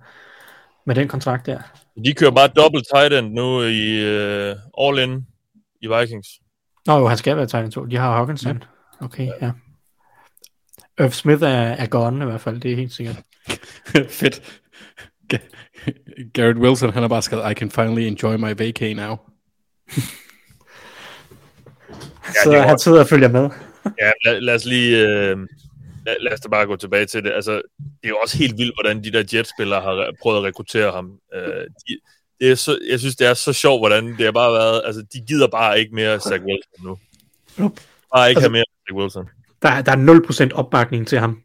med den kontrakt der. De kører bare dobbelt tight end nu i uh, all-in i Vikings. Nå jo, han skal være Titan 2. De har Hawkinson. Okay, ja. Irv Smith er, er gone i hvert fald, det er helt sikkert. Fedt. Ga- Garrett Wilson, han har bare skrevet, I can finally enjoy my vacay now. Så det er han sidder og følger med. Ja, lad, lad os lige... Øh, lad, lad os da bare gå tilbage til det. Altså, det er jo også helt vildt, hvordan de der Jets-spillere har re- prøvet at rekruttere ham. Øh, de, det er så, jeg synes, det er så sjovt, hvordan det har bare været... Altså, de gider bare ikke mere Zach Wilson nu. Nope. Bare ikke Altså- have mere Zach Wilson. Der, der er 0% opbakning til ham.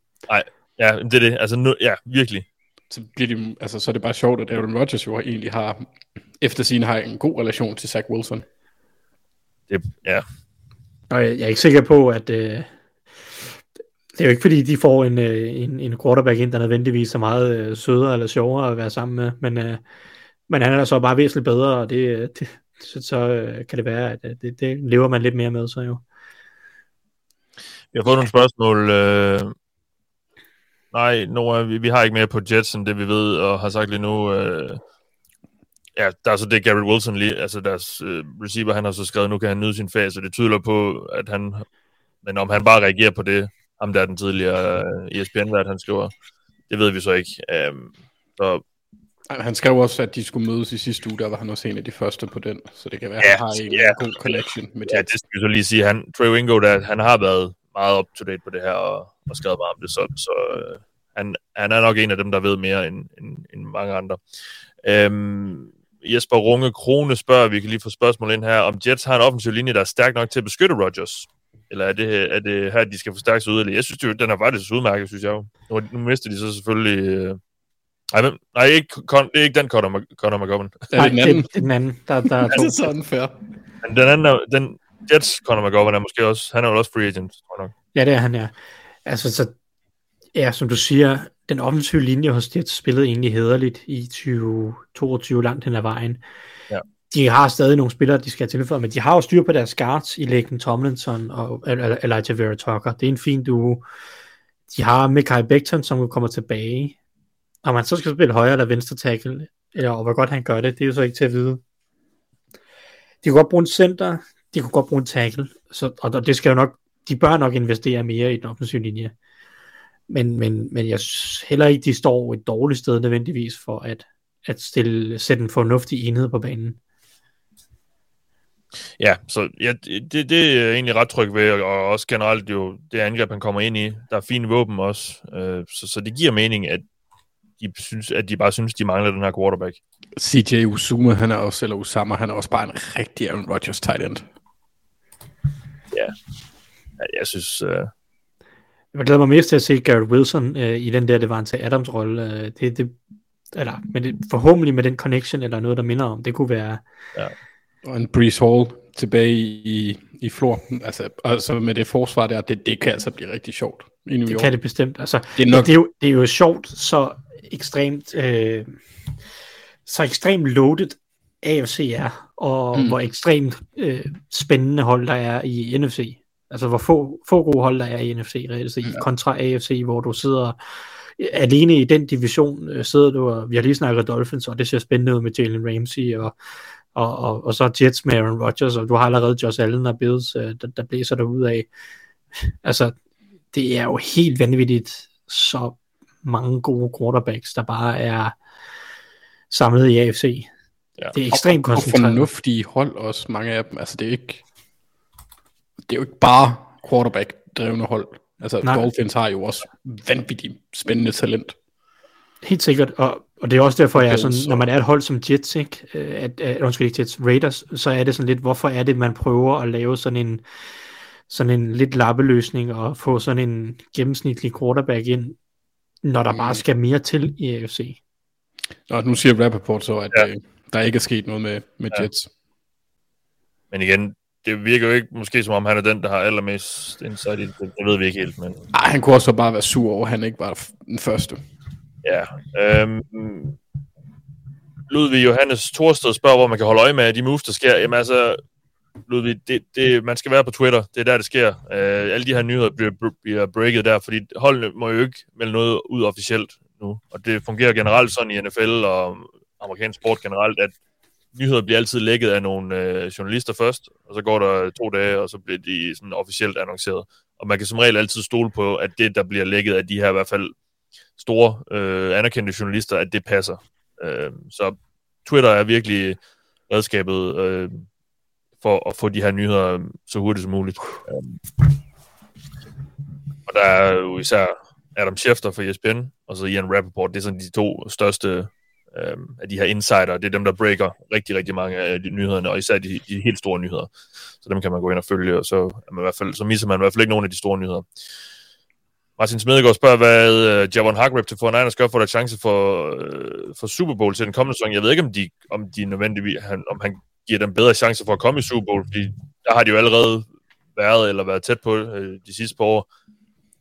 Ja, det er det. Altså, nu, ja, virkelig. Så, bliver de, altså, så er det bare sjovt, at Aaron Rodgers jo egentlig har, efter sin har en god relation til Zach Wilson. Det, ja. Og jeg, jeg er ikke sikker på, at... Øh, det er jo ikke fordi, de får en, øh, en, en quarterback ind, der nødvendigvis er meget øh, sødere eller sjovere at være sammen med, men, øh, men han er så bare væsentligt bedre, og det, øh, det, så, så øh, kan det være, at øh, det, det lever man lidt mere med, så jo. Vi har fået nogle spørgsmål. Øh... Nej, Nora, vi, vi har ikke mere på Jets, end det vi ved, og har sagt lige nu. Øh... Ja, der er så det Gary Wilson lige, altså deres øh, receiver, han har så skrevet, nu kan han nyde sin fase, og det tyder på, at han, men om han bare reagerer på det, ham der er den tidligere øh, ESPN-vært, han skriver, det ved vi så ikke. Um, så Han skrev også, at de skulle mødes i sidste uge, der var han også en af de første på den, så det kan være, at Ja, han har en ja. god connection med ja, Jets. det skal vi så lige sige, han, Trey Wingo, der, han har været meget up-to-date på det her, og, og skrevet meget om det, så, så øh, han, han er nok en af dem, der ved mere end, end, end mange andre. Øhm, Jesper Runge Krone spørger, vi kan lige få spørgsmål ind her, om Jets har en offensiv linje, der er stærk nok til at beskytte Rodgers? Eller er det, er det her, de skal forstærke sig yderligere? Jeg synes, det, den er faktisk udmærket, synes jeg jo. Nu, nu mister de så selvfølgelig... Øh... Nej, hvem? Nej ikke, Con, det er ikke den Conor, Mc- Conor McGovern. Er Nej, det den anden? Det, det er den anden. Der, der er to. Altså sådan fair. Men den anden, er- den Jets Conor McGovern er måske også... Han er jo også free agent, tror jeg nok. Ja, det er han, ja. Altså, så, ja, som du siger, den offensive linje hos Jets spillede egentlig hederligt i 2022 langt hen ad vejen. Ja. De har stadig nogle spillere, de skal have tilføjet, men de har jo styr på deres guards i Laken Tomlinson og eller- Elijah Vera Tucker. Det er en fin duo. De har Mikael Becton, som kommer tilbage. Om man så skal spille højre eller venstre tackle, eller og hvor godt han gør det, det er jo så ikke til at vide. De kunne godt bruge en center, de kunne godt bruge en tackle, så, og det skal jo nok, de bør nok investere mere i den offensive linje. Men, men, men jeg synes heller ikke, de står et dårligt sted nødvendigvis for at, at stille, sætte en fornuftig enhed på banen. Ja, så ja, det, det er jeg egentlig ret tryg ved, og også generelt jo det angreb, han kommer ind i. Der er fine våben også, øh, så, så det giver mening, at de, synes, at de bare synes, de mangler den her quarterback. CJ Uzuma, han er også, eller Usama, han er også bare en rigtig Aaron Rodgers tight end. Ja, jeg synes... Øh, Jeg glæder mig mest til at se Garrett Wilson øh, i den der Devante Adams-rolle. Øh, det, det, eller, men det, forhåbentlig med den connection, eller noget, der minder om. Det kunne være... Og en Breeze Hall tilbage i, i flor. Altså, altså med det forsvar der, det, det kan altså blive rigtig sjovt i New Det York. kan det bestemt. Altså, Det er nok- det, er jo, det er jo sjovt, så ekstremt... Øh, så ekstremt loaded AFC er, og Mm. hvor ekstremt øh, spændende hold der er i NFC. Altså hvor få, få gode hold der er i NFC reelt set, Ja. kontra AFC, hvor du sidder alene i den division, øh, sidder du, og vi har lige snakket Dolphins, og det ser spændende ud med Jalen Ramsey, og, og, og, og så Jets med Aaron Rodgers, og du har allerede Josh Allen og Bills, øh, der, der blæser der ud af. Altså, det er jo helt vanvittigt, så mange gode quarterbacks, der bare er samlet i AFC. Ja. Det er ekstremt og, og koncentreret. fornuftige hold også, mange af dem. Altså det er ikke, det er jo ikke bare quarterback-drevne hold. Altså. Nej. Dolphins har jo også vanvittigt spændende talent. Helt sikkert, og, og det er også derfor, jeg er sådan, når man er et hold som Jets, ikke, øh, at, at, undskyld ikke Jets, Raiders, så er det sådan lidt, hvorfor er det, man prøver at lave sådan en, sådan en lidt lappeløsning og få sådan en gennemsnitlig quarterback ind, når der Mm. bare skal mere til i AFC. Og nu siger Rappaport så, at Ja. øh, der ikke er sket noget med, med Ja. Jets. Men igen, det virker jo ikke måske som om, han er den, der har allermest insight i det. Det ved vi ikke helt, men Ej, han kunne også bare være sur over, at han ikke var den første ja. Øhm, Ludvig Johannes Thorsted spørger, hvor man kan holde øje med de moves, der sker. Jamen altså, Ludvig, det, det, man skal være på Twitter. Det er der, det sker. Øh, alle de her nyheder bliver, bliver breaket der, fordi holdene må jo ikke melde noget ud officielt nu. Og det fungerer generelt sådan i NFL og amerikansk sport generelt, at nyheder bliver altid lækket af nogle øh, journalister først, og så går der to dage, og så bliver de sådan officielt annonceret. Og man kan som regel altid stole på, at det, der bliver lækket af de her i hvert fald store øh, anerkendte journalister, at det passer. Øh, så Twitter er virkelig redskabet øh, for at få de her nyheder øh, så hurtigt som muligt. Øh, og der er jo især Adam Schefter fra ESPN, og så Ian Rappaport, det er sådan de to største øh, af de her insider, det er dem, der breaker rigtig, rigtig mange af de nyhederne, og især de, de helt store nyheder. Så dem kan man gå ind og følge, og så, er man i hvert fald, så misser man i hvert fald ikke nogen af de store nyheder. Martin Smedegaard spørger, hvad uh, Javon Hargrip til 49ers gør for at chance for, uh, for Super Bowl til den kommende sæson. Jeg ved ikke, om de, om de nødvendigvis, han, om han giver dem bedre chancer for at komme i Super Bowl, fordi der har de jo allerede været eller været tæt på uh, de sidste par år.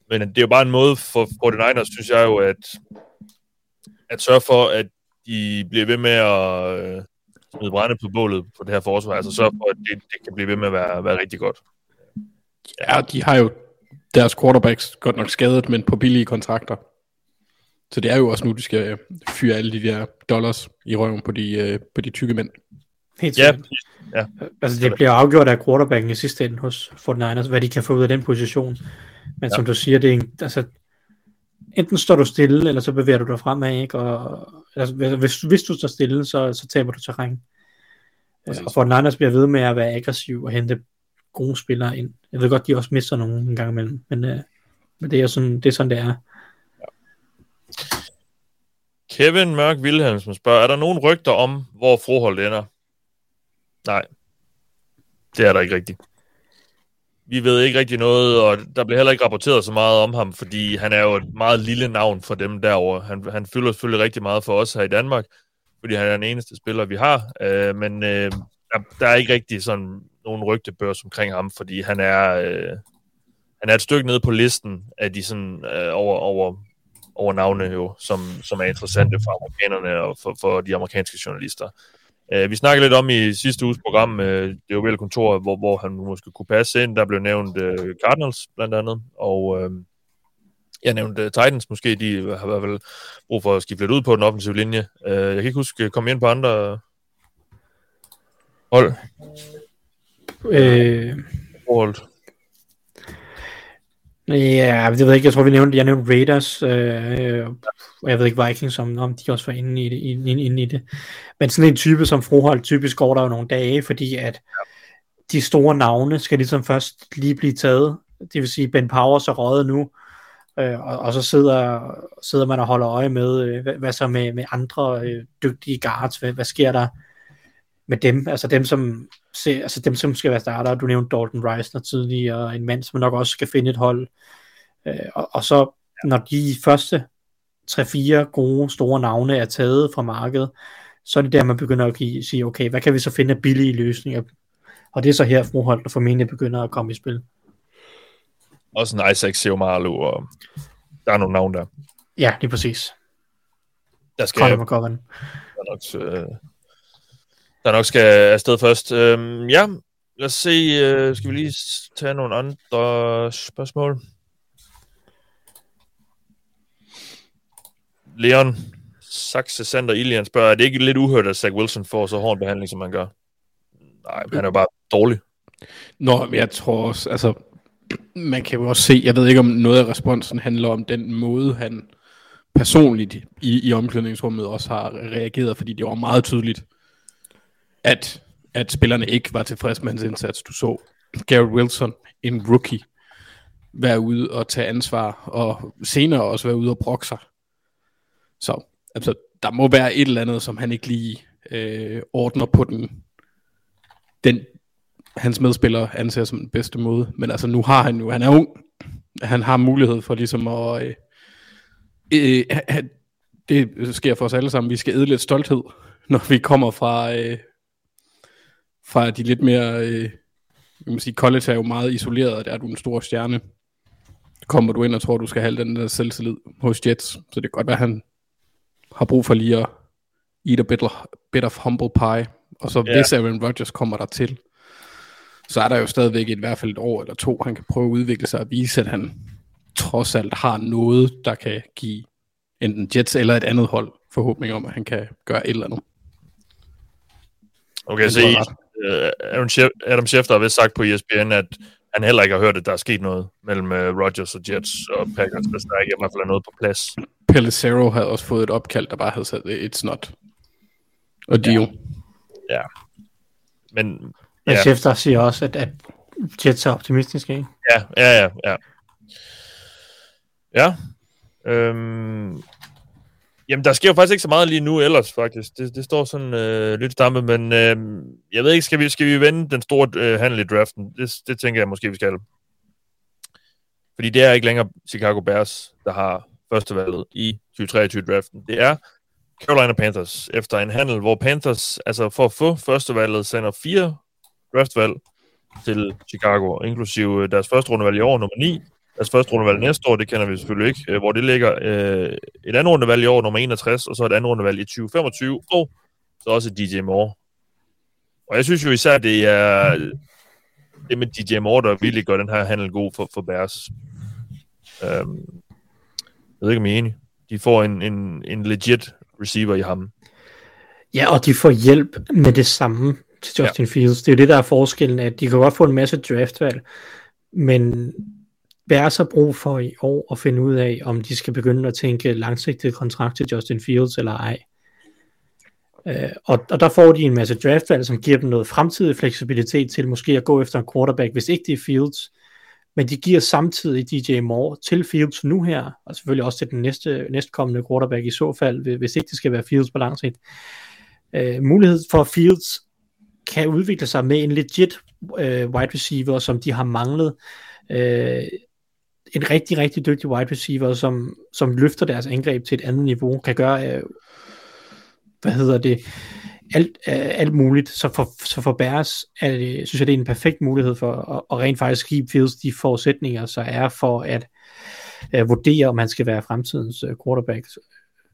Men det er jo bare en måde for 49ers, synes jeg jo, at, at sørge for, at de bliver ved med at uh, smide brænde på bålet på det her forsvar. Altså sørge for, at det, det kan blive ved med at være, være rigtig godt. Ja, de har jo deres quarterbacks godt nok skadet, men på billige kontrakter. Så det er jo også nu, de skal øh, fyre alle de der dollars i røven på de, øh, på de tykke mænd. Helt Ja, sikkert. Altså, det bliver afgjort af quarterbacken i sidste ende hos 49ers, hvad de kan få ud af den position. Men ja. som du siger, det er en, altså, enten står du stille, eller så bevæger du dig fremad, ikke? Og, altså, hvis, hvis du står stille, så, så taber du terræn. Præcis. Og 49ers bliver ved med at være aggressiv og hente gode spillere ind. Jeg ved godt, de også mister nogen en gang imellem, men, øh, men det, er sådan, det er sådan, det er. Kevin Mørk Wilhelmsen spørger, er der nogen rygter om, hvor Froholt ender? Nej. Det er der ikke rigtigt. Vi ved ikke rigtig noget, og der bliver heller ikke rapporteret så meget om ham, fordi han er jo et meget lille navn for dem derovre. Han, han fylder selvfølgelig rigtig meget for os her i Danmark, fordi han er den eneste spiller, vi har. Øh, men øh, der, der er ikke rigtig sådan nogen rygtebørs omkring ham, fordi han er, øh, han er et stykke nede på listen af de sådan øh, over, over over navne jo, som, som er interessante for amerikanerne og for, for de amerikanske journalister. Øh, vi snakkede lidt om i sidste uges program, øh, det jo kontor, hvor, hvor han måske kunne passe ind. Der blev nævnt øh, Cardinals blandt andet, og øh, jeg nævnte øh, Titans måske, de har i hvert fald brug for at skifte lidt ud på den offensive linje. Øh, jeg kan ikke huske kom komme ind på andre hold. Øh, Forhold. Ja, det ved jeg ikke. Jeg tror, vi nævnte, jeg nævnte Raiders, øh, og jeg ved ikke Vikings, om, om de også var inde i, det, inde, inde i det. Men sådan en type som Froholt, typisk går der jo nogle dage, fordi at de store navne skal ligesom først lige blive taget. Det vil sige, Ben Powers er røget nu, øh, og, og så sidder, sidder man og holder øje med, øh, hvad, hvad så med, med andre øh, dygtige guards, hvad, hvad sker der med dem, altså dem som, se, altså dem, som skal være starter, du nævnte Dalton Reisner tidligere, en mand, som nok også skal finde et hold, øh, og, og så når de første 3-4 gode, store navne er taget fra markedet, så er det der, man begynder at give, sige, okay, hvad kan vi så finde af billige løsninger? Og det er så her, Froholt der formentlig begynder at komme i spil. Også en Isaac Seomalu, og der er nogle navne der. Ja, lige præcis. Der skal Conor McGovern. der nok, øh, der nok skal afsted først. Øhm, ja, lad os se. Øh, skal vi lige tage nogle andre spørgsmål? Leon Saxe Sander Ilian spørger, er det ikke lidt uhørt, at Zach Wilson får så hård en behandling, som han gør? Nej, han er jo bare dårlig. Nå, men jeg tror også, altså, man kan jo også se, jeg ved ikke om noget af responsen handler om den måde, han personligt i, i omklædningsrummet også har reageret, fordi det var meget tydeligt, at, at spillerne ikke var tilfredse med hans indsats. Du så Garrett Wilson, en rookie, være ude og tage ansvar, og senere også være ude og brokke sig. Så altså, der må være et eller andet, som han ikke lige øh, ordner på den, den hans medspillere anser som den bedste måde. Men altså nu har han jo, han er ung, han har mulighed for ligesom at, øh, øh, det sker for os alle sammen. Vi skal æde lidt stolthed, når vi kommer fra, øh, fra de lidt mere, øh, jeg må sige, college er jo meget isoleret, og der er du en stor stjerne. Kommer du ind og tror, du skal have den der selvtillid hos Jets, så det kan godt være, at han har brug for lige at eat a bit, bit of humble pie, og så Ja. hvis Aaron Rodgers kommer der til, så er der jo stadigvæk i hvert fald et år eller to, han kan prøve at udvikle sig og vise, at han trods alt har noget, der kan give enten Jets eller et andet hold forhåbning om, at han kan gøre et eller andet. Okay, så I, øh, Adam, Schef- Adam Schefter har vist sagt på ESPN, at han heller ikke har hørt, at der er sket noget mellem uh, Rodgers og Jets og Packers, hvis der ikke i hvert fald er noget på plads. Pelissero havde også fået et opkald, der bare havde sat it's not. Og Dio. Ja. Men Men Ja. ja. Schefter siger også, at, at Jets er optimistiske, ikke? ja, ja, ja, ja. Ja. Øhm, jamen, der sker jo faktisk ikke så meget lige nu ellers, faktisk. Det, det står sådan øh, lidt stamme, men øh, jeg ved ikke, skal vi, skal vi vende den store øh, handel i draften? Det, det tænker jeg måske, vi skal. Fordi det er ikke længere Chicago Bears, der har førstevalget i 2023-draften. Det er Carolina Panthers, efter en handel, hvor Panthers, altså for at få førstevalget, sender fire draftvalg til Chicago, inklusive øh, deres første rundevalg i år, nummer 9, deres første rundevalg næste år, det kender vi selvfølgelig ikke, øh, hvor det ligger øh, et andet rundevalg i år, nummer 61, og så et andet rundevalg i 2025, og så også DJ Moore. Og jeg synes jo især, det er det med DJ Moore, der virkelig gør den her handel god for, for Bears. Øhm, jeg ved ikke, om I er enige. De får en, en, en legit receiver i ham. Ja, og de får hjælp med det samme til Justin ja. Fields. Det er jo det, der er forskellen, at de kan godt få en masse draftvalg, men Bears har brug for i år at finde ud af, om de skal begynde at tænke langsigtet kontrakt til Justin Fields eller ej. Øh, og, og der får de en masse draftvalg, som giver dem noget fremtidig fleksibilitet til måske at gå efter en quarterback, hvis ikke det er Fields. Men de giver samtidig DJ Moore til Fields nu her, og selvfølgelig også til den næste, næstkommende quarterback i så fald, hvis ikke det skal være Fields på lang sigt. Øh, mulighed for Fields kan udvikle sig med en legit øh, wide receiver, som de har manglet. Øh, en rigtig, rigtig dygtig wide receiver, som, som løfter deres angreb til et andet niveau, kan gøre, øh, hvad hedder det, alt, øh, alt muligt. Så for, så for Bears er det, synes jeg, det er en perfekt mulighed for at, at rent faktisk give Fields de forudsætninger, så er for at øh, vurdere, om han skal være fremtidens øh, quarterback.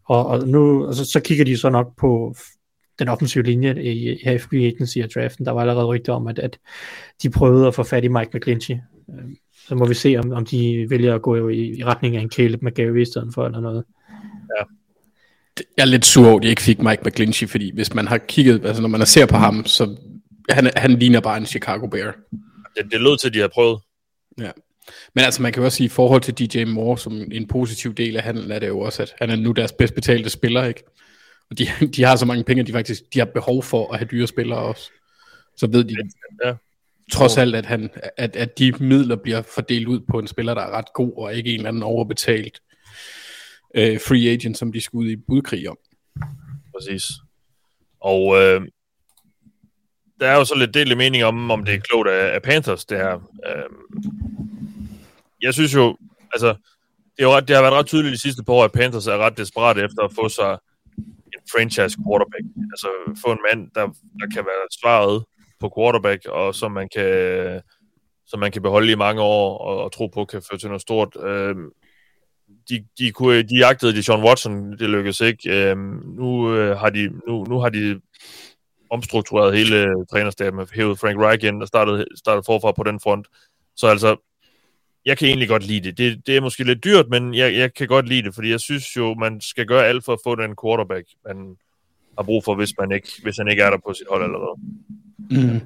Og, og nu og så, så kigger de så nok på den offensive linje i, her i free agency og draften. Der var allerede rygter om, at, at de prøvede at få fat i Mike McGlinchey. Øh, så må vi se, om, om de vælger at gå i, i retning af en Caleb McGarry i stedet for, eller noget. Jeg er lidt sur over, at de ikke fik Mike McGlinchey, fordi hvis man har kigget, altså når man ser på ham, så han, han ligner bare en Chicago Bear. Det, det lød til, at de har prøvet. Ja. Men altså, man kan jo også sige, i forhold til DJ Moore, som en positiv del af handlen, er det jo også, at han er nu deres bedst betalte spiller, ikke? Og de, de har så mange penge, at de faktisk de har behov for at have dyre spillere også. Så ved de Ja trods alt, at, han, at, at de midler bliver fordelt ud på en spiller, der er ret god, og ikke en eller anden overbetalt øh, free agent, som de skal ud i budkrig om. Præcis. Og øh, der er jo så lidt delt mening om, om det er klogt af, af Panthers, det her. Øh, jeg synes jo, altså, det, er jo ret, det har været ret tydeligt de sidste par år, at Panthers er ret desperat efter at få sig en franchise quarterback. Altså få en mand, der, der kan være svaret på quarterback, og som man kan, som man kan beholde i mange år, og, og tro på kan føre til noget stort. Øh, de, de, kunne, de jagtede de Sean Watson, det lykkedes ikke. Øh, nu, øh, har de, nu, nu har de omstruktureret hele trænerstaben, og hævet Frank Reich ind og startet, startet forfra på den front. Så altså, jeg kan egentlig godt lide det. det. Det er måske lidt dyrt, men jeg, jeg kan godt lide det, fordi jeg synes jo, man skal gøre alt for at få den quarterback, man har brug for, hvis, man ikke, hvis han ikke er der på sit hold allerede. Mm.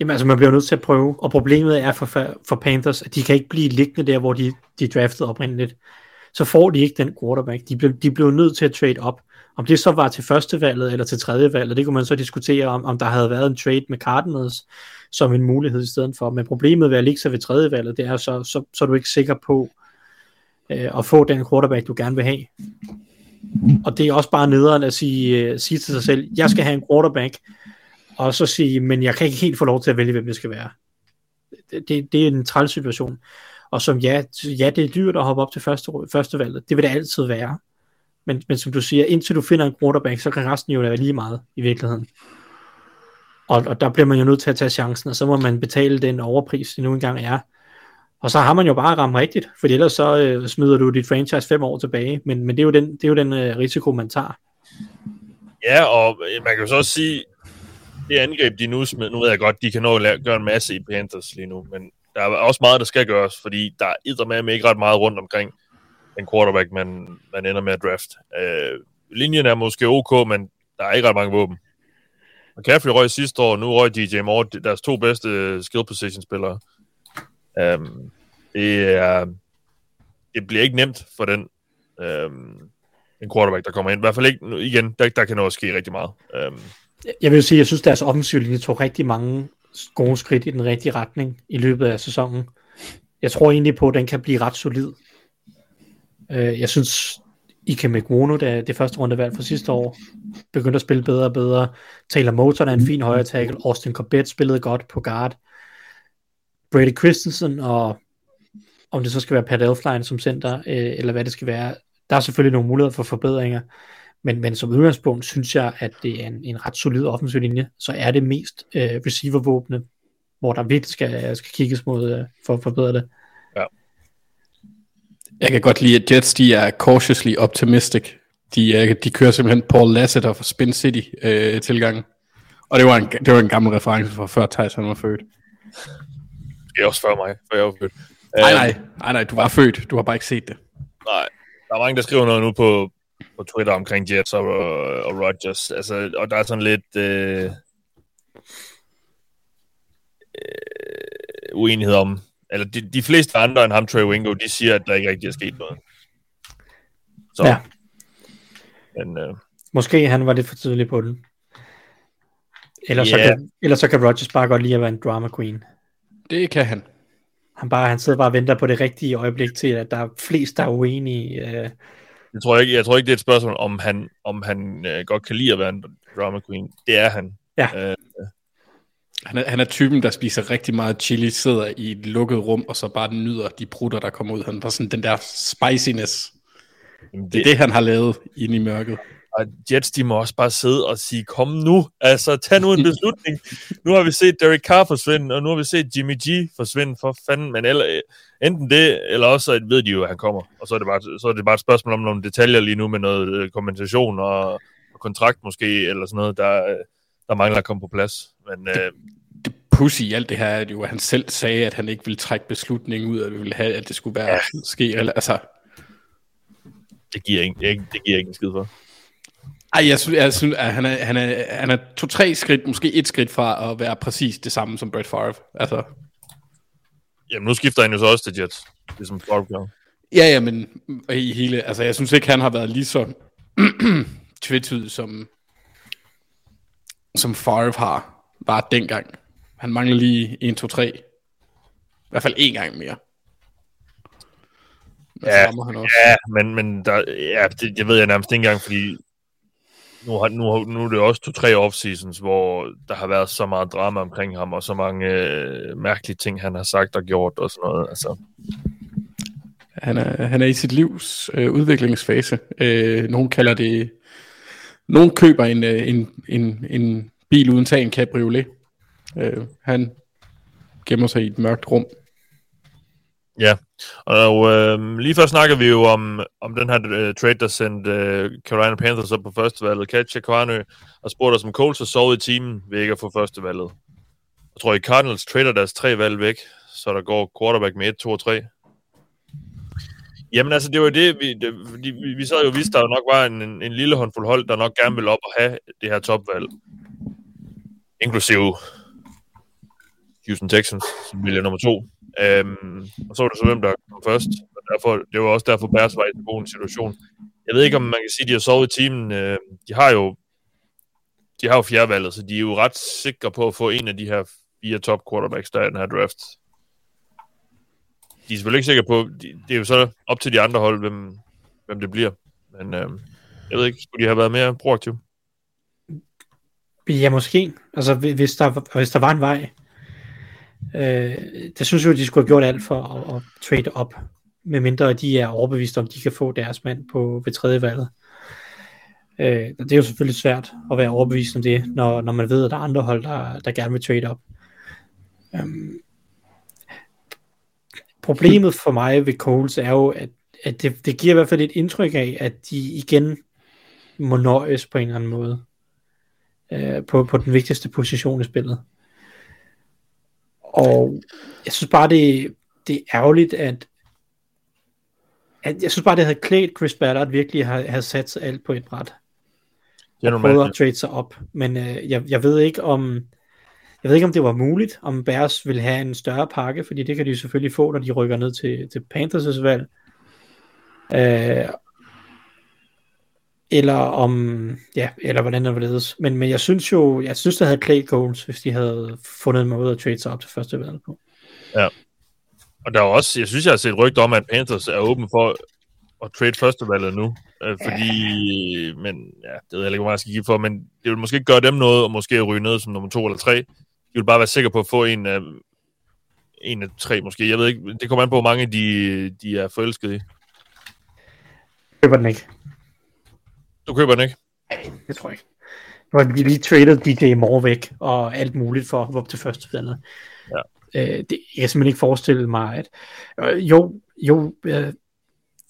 Jamen altså, man bliver nødt til at prøve, og problemet er for, for Panthers, at de kan ikke blive liggende der, hvor de, de draftede oprindeligt. Så får de ikke den quarterback. De blev, de blev nødt til at trade op. Om det så var til første valget eller til tredje valget, det kunne man så diskutere om, om der havde været en trade med Cardinals som en mulighed i stedet for. Men problemet ved at ligge sig ved tredje valget, det er så, så, så er du ikke sikker på øh, at få den quarterback, du gerne vil have. Og det er også bare nederen at sige, øh, sige til sig selv, jeg skal have en quarterback, og så sige, men jeg kan ikke helt få lov til at vælge, hvem det skal være. Det, det, det er en træls situation. Og som ja, ja, det er dyrt at hoppe op til første, første valget. Det vil det altid være. Men, men som du siger, indtil du finder en quarterback, så kan resten jo være lige meget i virkeligheden. Og, og der bliver man jo nødt til at tage chancen, og så må man betale den overpris, det nu engang er. Og så har man jo bare ramt rigtigt, for ellers så øh, smider du dit franchise fem år tilbage, men, men det er jo den, det er jo den øh, risiko, man tager. Ja, og øh, man kan jo så også sige, det angreb, de nu smed, nu ved jeg godt, de kan nå at lave, gøre en masse i Panthers lige nu, men der er også meget, der skal gøres, fordi der er med ikke ret meget rundt omkring den quarterback, man, man ender med at draft. Øh, linjen er måske ok, men der er ikke ret mange våben. Og Caffrey røg sidste år, nu røg DJ Moore, deres to bedste skill position spillere. Um, det, er, det bliver ikke nemt for den øhm, um, en quarterback, der kommer ind. I hvert fald ikke, igen, der, der kan noget ske rigtig meget. Um, jeg vil sige, jeg synes, deres offensiv linje tog rigtig mange gode skridt i den rigtige retning i løbet af sæsonen. Jeg tror egentlig på, at den kan blive ret solid. Øh, jeg synes, Ike McWono, der det første rundevalg fra sidste år, begyndte at spille bedre og bedre. Taylor Motor er en fin højre tackle. Austin Corbett spillede godt på guard. Brady Christensen, og om det så skal være Pat Elfline som center, øh, eller hvad det skal være. Der er selvfølgelig nogle muligheder for forbedringer, men, men som udgangspunkt synes jeg, at det er en, en ret solid offensiv linje, så er det mest øh, receiver-våbne, hvor der virkelig skal, skal kigges mod øh, for at forbedre det. Ja. Jeg kan godt lide, at Jets de er cautiously optimistic. De, de kører simpelthen Paul Lasseter fra Spin City øh, tilgangen. Og det var, en, det var en gammel reference fra før Tyson var født. Det er også før mig, før jeg var født. Nej, nej, nej, nej, du var født. Du har bare ikke set det. Nej, der er mange, der skriver noget nu på, på Twitter omkring Jets og, og Rodgers. Altså, og der er sådan lidt øh, øh, uenighed om, eller de, de fleste andre end ham, Trey Wingo, de siger, at der ikke rigtig er sket noget. Så. Ja. Men, øh, Måske han var lidt for tidlig på den. Ellers, yeah. så kan, ellers så kan Rodgers bare godt lide at være en drama queen. Det kan han. Han, bare, han sidder bare og venter på det rigtige øjeblik til, at der er flest, der er uenige. Øh. Jeg, tror ikke, jeg tror ikke, det er et spørgsmål, om han, om han øh, godt kan lide at være en drama queen. Det er han. Ja. Øh, han er, han er typen, der spiser rigtig meget chili, sidder i et lukket rum, og så bare nyder de brutter, der kommer ud. Han har sådan den der spiciness. Det, det er det, han har lavet inde i mørket. Og Jets, de må også bare sidde og sige, kom nu, altså tag nu en beslutning. nu har vi set Derek Carr forsvinde, og nu har vi set Jimmy G forsvinde for fanden, men eller, enten det, eller også ved de jo, at han kommer. Og så er det bare, så er det bare et spørgsmål om nogle detaljer lige nu med noget øh, kompensation og, og kontrakt måske, eller sådan noget, der, øh, der mangler at komme på plads. Men, det, øh, det pussy i alt det her er jo, at han selv sagde, at han ikke ville trække beslutningen ud, at vi ville have, at det skulle være ja. ske. Eller, altså, det giver ikke, det, giver ikke en skid for. Ej, jeg synes, jeg synes at han er, han er, han er to-tre skridt, måske et skridt fra at være præcis det samme som Brett Favre. Altså. Jamen, nu skifter han jo så også til Jets, ligesom Favre gør. Ja, ja, men i hele, altså jeg synes ikke, han har været lige så tvetydig som, som Favre har, bare dengang. Han mangler lige 1, 2, 3. I hvert fald en gang mere. Men ja, han også. ja, men, men der, ja, det, jeg ved jeg nærmest ikke engang, fordi nu, har, nu, nu er det også to-tre off-seasons, hvor der har været så meget drama omkring ham, og så mange øh, mærkelige ting, han har sagt og gjort, og sådan noget. Altså. Han er, han er i sit livs øh, udviklingsfase. Øh, nogen kalder det... Nogen køber en, øh, en, en, en bil uden tag, en cabriolet. Øh, han gemmer sig i et mørkt rum. Ja, og øh, lige før snakker vi jo om, om den her øh, trade, der sendte øh, Carolina Panthers op på førstevalget. Katja Kvarnø og spurgte os, om Coles har sovet i timen ved ikke at få førstevalget. Jeg tror, I Cardinals trader deres tre valg væk, så der går quarterback med 1, 2 og 3. Jamen altså, det var det, vi, det, vi, vi sad jo vidste, der nok var en, en, en lille håndfuld hold, der nok gerne ville op og have det her topvalg. Inklusive Houston Texans, som ville nummer to. Øhm, og så var det så, hvem der kom først. Og derfor, det var også derfor, Bærs var i en god situation. Jeg ved ikke, om man kan sige, at de har sovet i timen. Øh, de har jo de har jo fjerdevalget, så de er jo ret sikre på at få en af de her fire top quarterbacks, der er i den her draft. De er selvfølgelig ikke sikre på, det er jo så op til de andre hold, hvem, hvem det bliver. Men øh, jeg ved ikke, skulle de have været mere proaktive? Ja, måske. Altså, hvis der, hvis der var en vej, Øh, der synes jo, at de skulle have gjort alt for at, at trade op, medmindre de er overbevist om, de kan få deres mand på ved tredje valget. Øh, det er jo selvfølgelig svært at være overbevist om det, når, når man ved, at der er andre hold, der, der gerne vil trade op. Øhm, problemet for mig ved Coles er jo, at, at det, det giver i hvert fald et indtryk af, at de igen må nøjes på en eller anden måde øh, på, på den vigtigste position i spillet. Og jeg synes bare, det, det er ærgerligt, at, at jeg synes bare, det havde klædt Chris Ballard virkelig at have, have sat sig alt på et bræt. Det er prøvet at trade sig op. Men øh, jeg, jeg ved ikke om jeg ved ikke, om det var muligt, om Bears ville have en større pakke, fordi det kan de selvfølgelig få, når de rykker ned til, til Panthers' valg. Øh, eller om, ja, eller hvordan det var ledes. Men, men jeg synes jo, jeg synes, det havde klædt Coles, hvis de havde fundet en måde at trade sig op til første valg på. Og der er også, jeg synes, jeg har set rygter om, at Panthers er åben for at trade førstevalget nu. Øh, fordi, men ja, det ved jeg ikke, hvor meget jeg skal give for, men det vil måske ikke gøre dem noget, og måske ryge ned som nummer to eller tre. De vil bare være sikre på at få en af, en af tre måske. Jeg ved ikke, det kommer an på, hvor mange de, de er forelskede i. Køber den ikke. Du køber den ikke? Det tror jeg ikke. Har de lige traded DJ Moore væk, og alt muligt for at hoppe op til første valget. Ja. Øh, det, jeg kan simpelthen ikke forestille mig, at øh, jo, jo øh,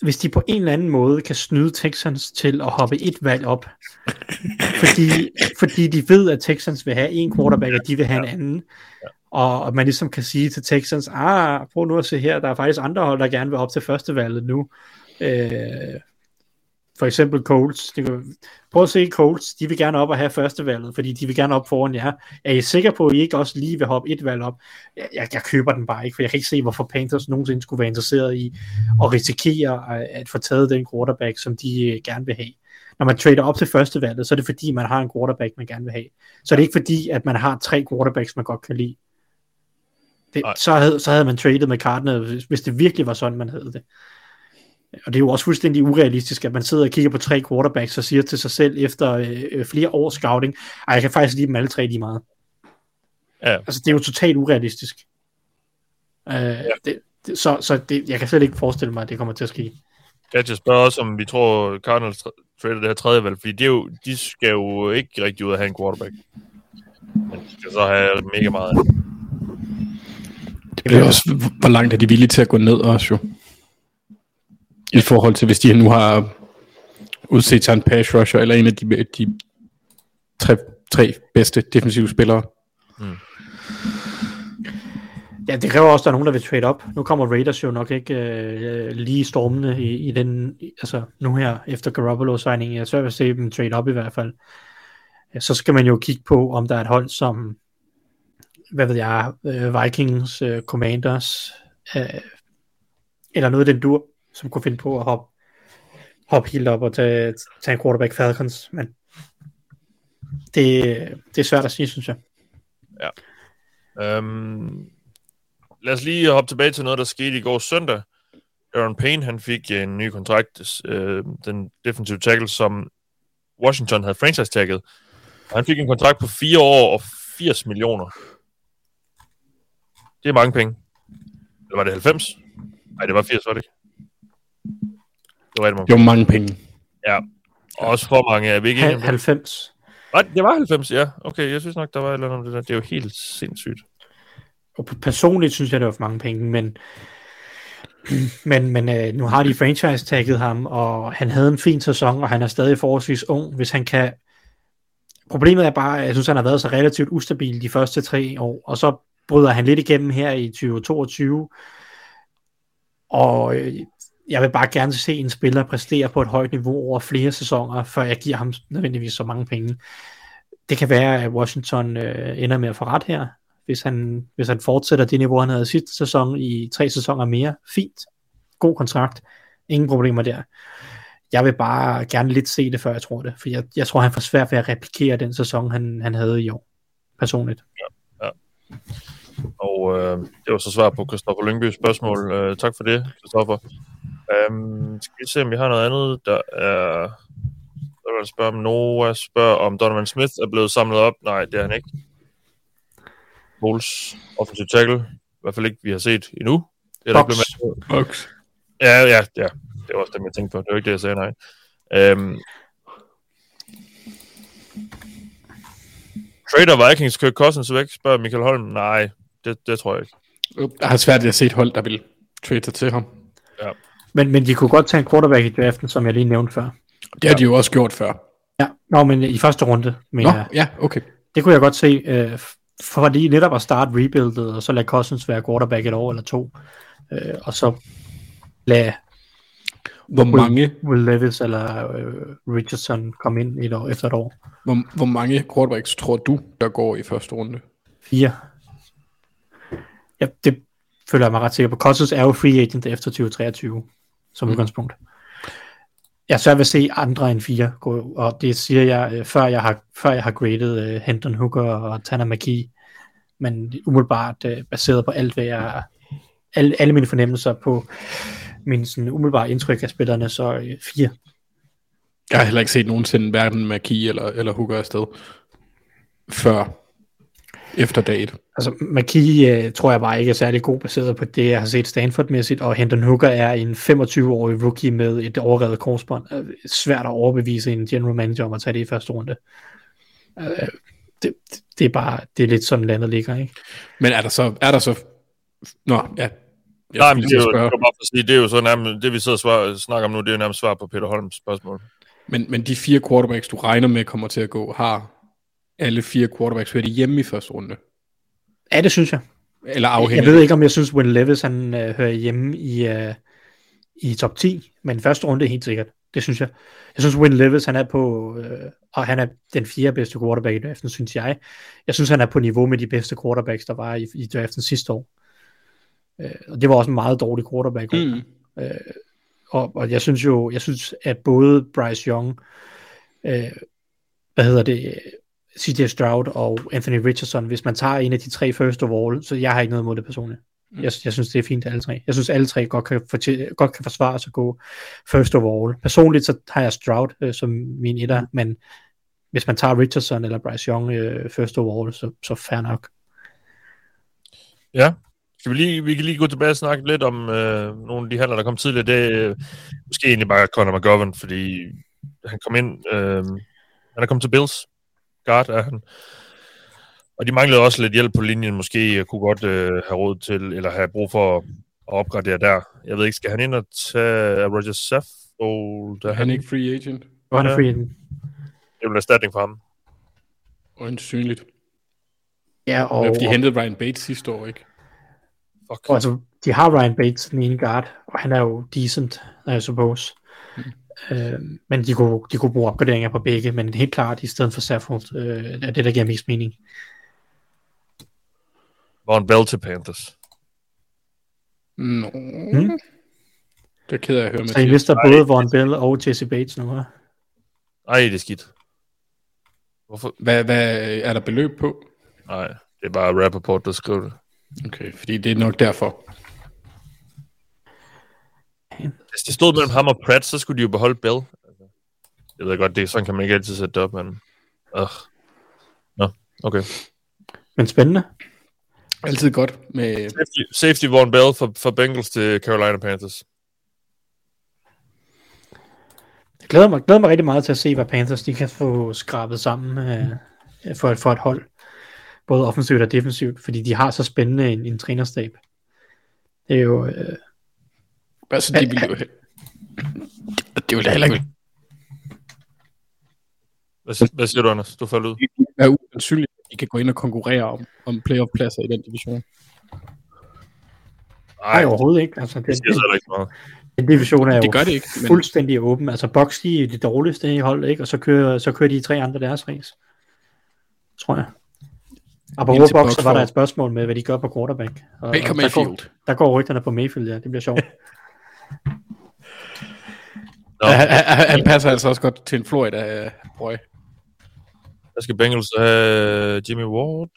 hvis de på en eller anden måde kan snyde Texans til at hoppe et valg op, fordi, fordi de ved, at Texans vil have en quarterback, og de vil have en anden, og, og man ligesom kan sige til Texans, ah, prøv nu at se her, der er faktisk andre hold, der gerne vil op til første valget nu. Øh, for eksempel Colts. Det kan, prøv at se Colts, de vil gerne op og have første valget, fordi de vil gerne op foran jer. Er I sikre på, at I ikke også lige vil hoppe et valg op? Jeg, jeg, jeg køber den bare ikke, for jeg kan ikke se, hvorfor Panthers nogensinde skulle være interesseret i at risikere at, at få taget den quarterback, som de øh, gerne vil have. Når man trader op til første valget, så er det fordi, man har en quarterback, man gerne vil have. Så er det ikke fordi, at man har tre quarterbacks, man godt kan lide. Det, så, havde, så havde man traded med Cardinals, hvis, hvis det virkelig var sådan, man havde det. Og det er jo også fuldstændig urealistisk, at man sidder og kigger på tre quarterbacks og siger til sig selv efter øh, øh, flere års scouting, at jeg kan faktisk lide dem alle tre lige meget. Ja. Altså, det er jo totalt urealistisk. Øh, ja. det, det, så så det, jeg kan slet ikke forestille mig, at det kommer til at ske. Katja spørger også, om vi tror, Cardinals tra- trader det her tredje valg, fordi det er jo, de skal jo ikke rigtig ud at have en quarterback. Men de skal så have mega meget. Det bliver også, hvor langt er de villige til at gå ned også jo. I forhold til, hvis de nu har udset sig en pass rusher, eller en af de, de tre, tre bedste defensive spillere. Ja, det kræver også, at der er nogen, der vil trade op. Nu kommer Raiders jo nok ikke øh, lige stormende i, i den, altså nu her efter Garoppolo-signingen. Jeg er ved at se dem trade op i hvert fald. Ja, så skal man jo kigge på, om der er et hold som, hvad ved jeg, øh, Vikings, øh, Commanders, øh, eller noget af den dur, som kunne finde på at hoppe, hoppe helt op og tage, tage en quarterback Falcons. Men det, det er svært at sige, synes jeg. Øhm, lad os lige hoppe tilbage til noget, der skete i går søndag. Aaron Payne, han fik en ny kontrakt, øh, den defensive tackle, som Washington havde franchise-tagget. Han fik en kontrakt på 4 år og 80 millioner. Det er mange penge. Eller var det 90? Nej, det var 80, var det ikke? Det var rigtig mange Jo, mange penge. Ja. Og også for mange. Er vi ikke enige om Hal- det? 90. Nej, det var 90, ja. Okay, jeg synes nok, der var et eller andet om det der. Det er jo helt sindssygt. Og personligt synes jeg, det var for mange penge, men, men, men øh, nu har de franchise-tagget ham, og han havde en fin sæson, og han er stadig forholdsvis ung, hvis han kan... Problemet er bare, at jeg synes, han har været så relativt ustabil de første tre år, og så bryder han lidt igennem her i 2022, og øh, jeg vil bare gerne se en spiller præstere på et højt niveau over flere sæsoner, før jeg giver ham nødvendigvis så mange penge. Det kan være, at Washington øh, ender med at få ret her, hvis han, hvis han fortsætter det niveau, han havde sidste sæson i tre sæsoner mere. Fint. God kontrakt. Ingen problemer der. Jeg vil bare gerne lidt se det, før jeg tror det. For jeg, jeg tror, han får svært ved at replikere den sæson, han, han havde i år. Personligt. Og øh, det var så svar på Christoffer Lyngbys spørgsmål. Øh, tak for det, Christoffer. Um, skal vi se, om vi har noget andet, der er... Der vil spørge, om Noah spørger, om Donovan Smith er blevet samlet op. Nej, det er han ikke. Bulls offensive tackle. I hvert fald ikke, vi har set endnu. Det er der Box. blevet med. Box. Ja, ja, ja. Det var også det, jeg tænkte på. Det var ikke det, jeg sagde, nej. Øhm, Trader Vikings Kirk Cousins væk, spørger Michael Holm. Nej, det, det tror jeg ikke. Jeg har svært ved at se et hold, der vil trade sig til ham. Men, men de kunne godt tage en quarterback i draften, som jeg lige nævnte før. Det har de jo også gjort før. Ja, Nå, men i første runde, men Nå, ja, okay. det kunne jeg godt se, øh, for lige netop at starte rebuildet, og så lade Cousins være quarterback et år eller to, øh, og så lade Hvor mange, Will Levis eller øh, Richardson komme ind et år, efter et år. hvor, hvor mange quarterbacks tror du, der går i første runde? Fire. Ja, det føler jeg mig ret sikker på. Cousins er jo free agent efter 2023, som mm. udgangspunkt. Jeg er svært ved at se andre end fire og det siger jeg, øh, før jeg har, før jeg har graded uh, Hendon Hooker og Tanner McKee, men umiddelbart uh, baseret på alt, hvad jeg, alle, alle mine fornemmelser på min sådan, umiddelbare indtryk af spillerne, så uh, fire. Jeg har heller ikke set nogensinde hverken McKee eller, eller Hooker afsted før efter dag et. Altså, McKee uh, tror jeg bare ikke er særlig god baseret på det, jeg har set Stanford-mæssigt, og Hendon Hooker er en 25-årig rookie med et overrevet korsbånd. Uh, svært at overbevise en general manager om at tage det i første runde. Uh, det, det, er bare, det er lidt sådan landet ligger, ikke? Men er der så, er der så, nå, ja, jeg Nej, men det er, jo, det, er bare for at sige, det er jo så nærmest, det vi sidder og svar, snakker om nu, det er jo nærmest svar på Peter Holms spørgsmål. Men, men de fire quarterbacks, du regner med kommer til at gå, har alle fire quarterbacks hørt hjemme i første runde? Ja, det synes jeg. Eller Jeg afhængig? ved ikke, om jeg synes, Will Levis han øh, hører hjemme i, øh, i top 10, men første runde er helt sikkert. Det synes jeg. Jeg synes, Will Levis han er på, øh, og han er den fjerde bedste quarterback i draften, synes jeg. Jeg synes, han er på niveau med de bedste quarterbacks, der var i, i draften sidste år. Øh, og det var også en meget dårlig quarterback. Mm. Og, og jeg synes jo, jeg synes, at både Bryce Young, øh, hvad hedder det, CJ Stroud og Anthony Richardson, hvis man tager en af de tre first overall, så jeg har ikke noget imod det personligt. Mm. Jeg, jeg synes, det er fint alle tre. Jeg synes, alle tre godt kan, fortæ- godt kan forsvare sig at gå first overall. Personligt så har jeg Stroud øh, som min etter, men hvis man tager Richardson eller Bryce Young øh, first overall, så, så fair nok. Ja. Skal vi, lige, vi kan lige gå tilbage og snakke lidt om øh, nogle af de handler, der kom tidligere. Det er øh, måske egentlig bare Conor McGovern, fordi han kom ind, øh, han er kommet til Bills. Guard er han. Og de manglede også lidt hjælp på linjen. Måske jeg kunne godt øh, have råd til, eller have brug for at, opgradere der. Jeg ved ikke, skal han ind og tage Roger Saffold? Er Er han ikke free agent? Og han er free agent. Det er en erstatning for ham. Øjensynligt. Ja, og, Og, de hentede Ryan Bates sidste år, ikke? Fuck. og altså, de har Ryan Bates, den ene guard, og han er jo decent, I suppose. Øh, men de kunne, de kunne bruge opgraderinger på begge, men helt klart i stedet for Saffold øh, er det, der giver mest mening. Von Bell til Panthers. Nå. Mm. Det er ked af at høre, Så I mister både Von Bell og Jesse Bates nu, hva'? Ej, det er skidt. Hvorfor? Hvad, hvad er der beløb på? Nej, det er bare Rappaport, der skriver det. Okay, fordi det er nok derfor. Hvis det stod mellem ham og Pratt, så skulle de jo beholde Bell. Altså, Jeg ved godt, det er sådan kan man ikke altid sætte det op, men... Uh. Nå, okay. Men spændende. Altid godt med... Safety, safety Von Bell for, for Bengals til Carolina Panthers. Jeg glæder mig, glæder mig rigtig meget til at se, hvad Panthers de kan få skrabet sammen øh, for, for et hold. Både offensivt og defensivt, fordi de har så spændende en, en trænerstab. Det er jo... Øh, Altså, de ville jo... Det ville da heller ikke Hvad, hvad siger du, Anders? Du faldt ud. være uansynligt, at de kan gå ind og konkurrere om, om playoff-pladser i den division. nej, overhovedet ikke. Altså, det den, siger så ikke meget. den division er jo Det gør det ikke, men- fuldstændig åben. Altså, Bucks de er det dårligste i hold, ikke? og så kører, så kører de tre andre deres race. Tror jeg. Og på så var der et spørgsmål med, hvad de gør på quarterback. Og, Baker og der, går, Mayfield. der går rygterne på Mayfield, ja. Det bliver sjovt. Han, han, han passer altså også godt til en Florida, øh, der skal Bengals have Jimmy Ward.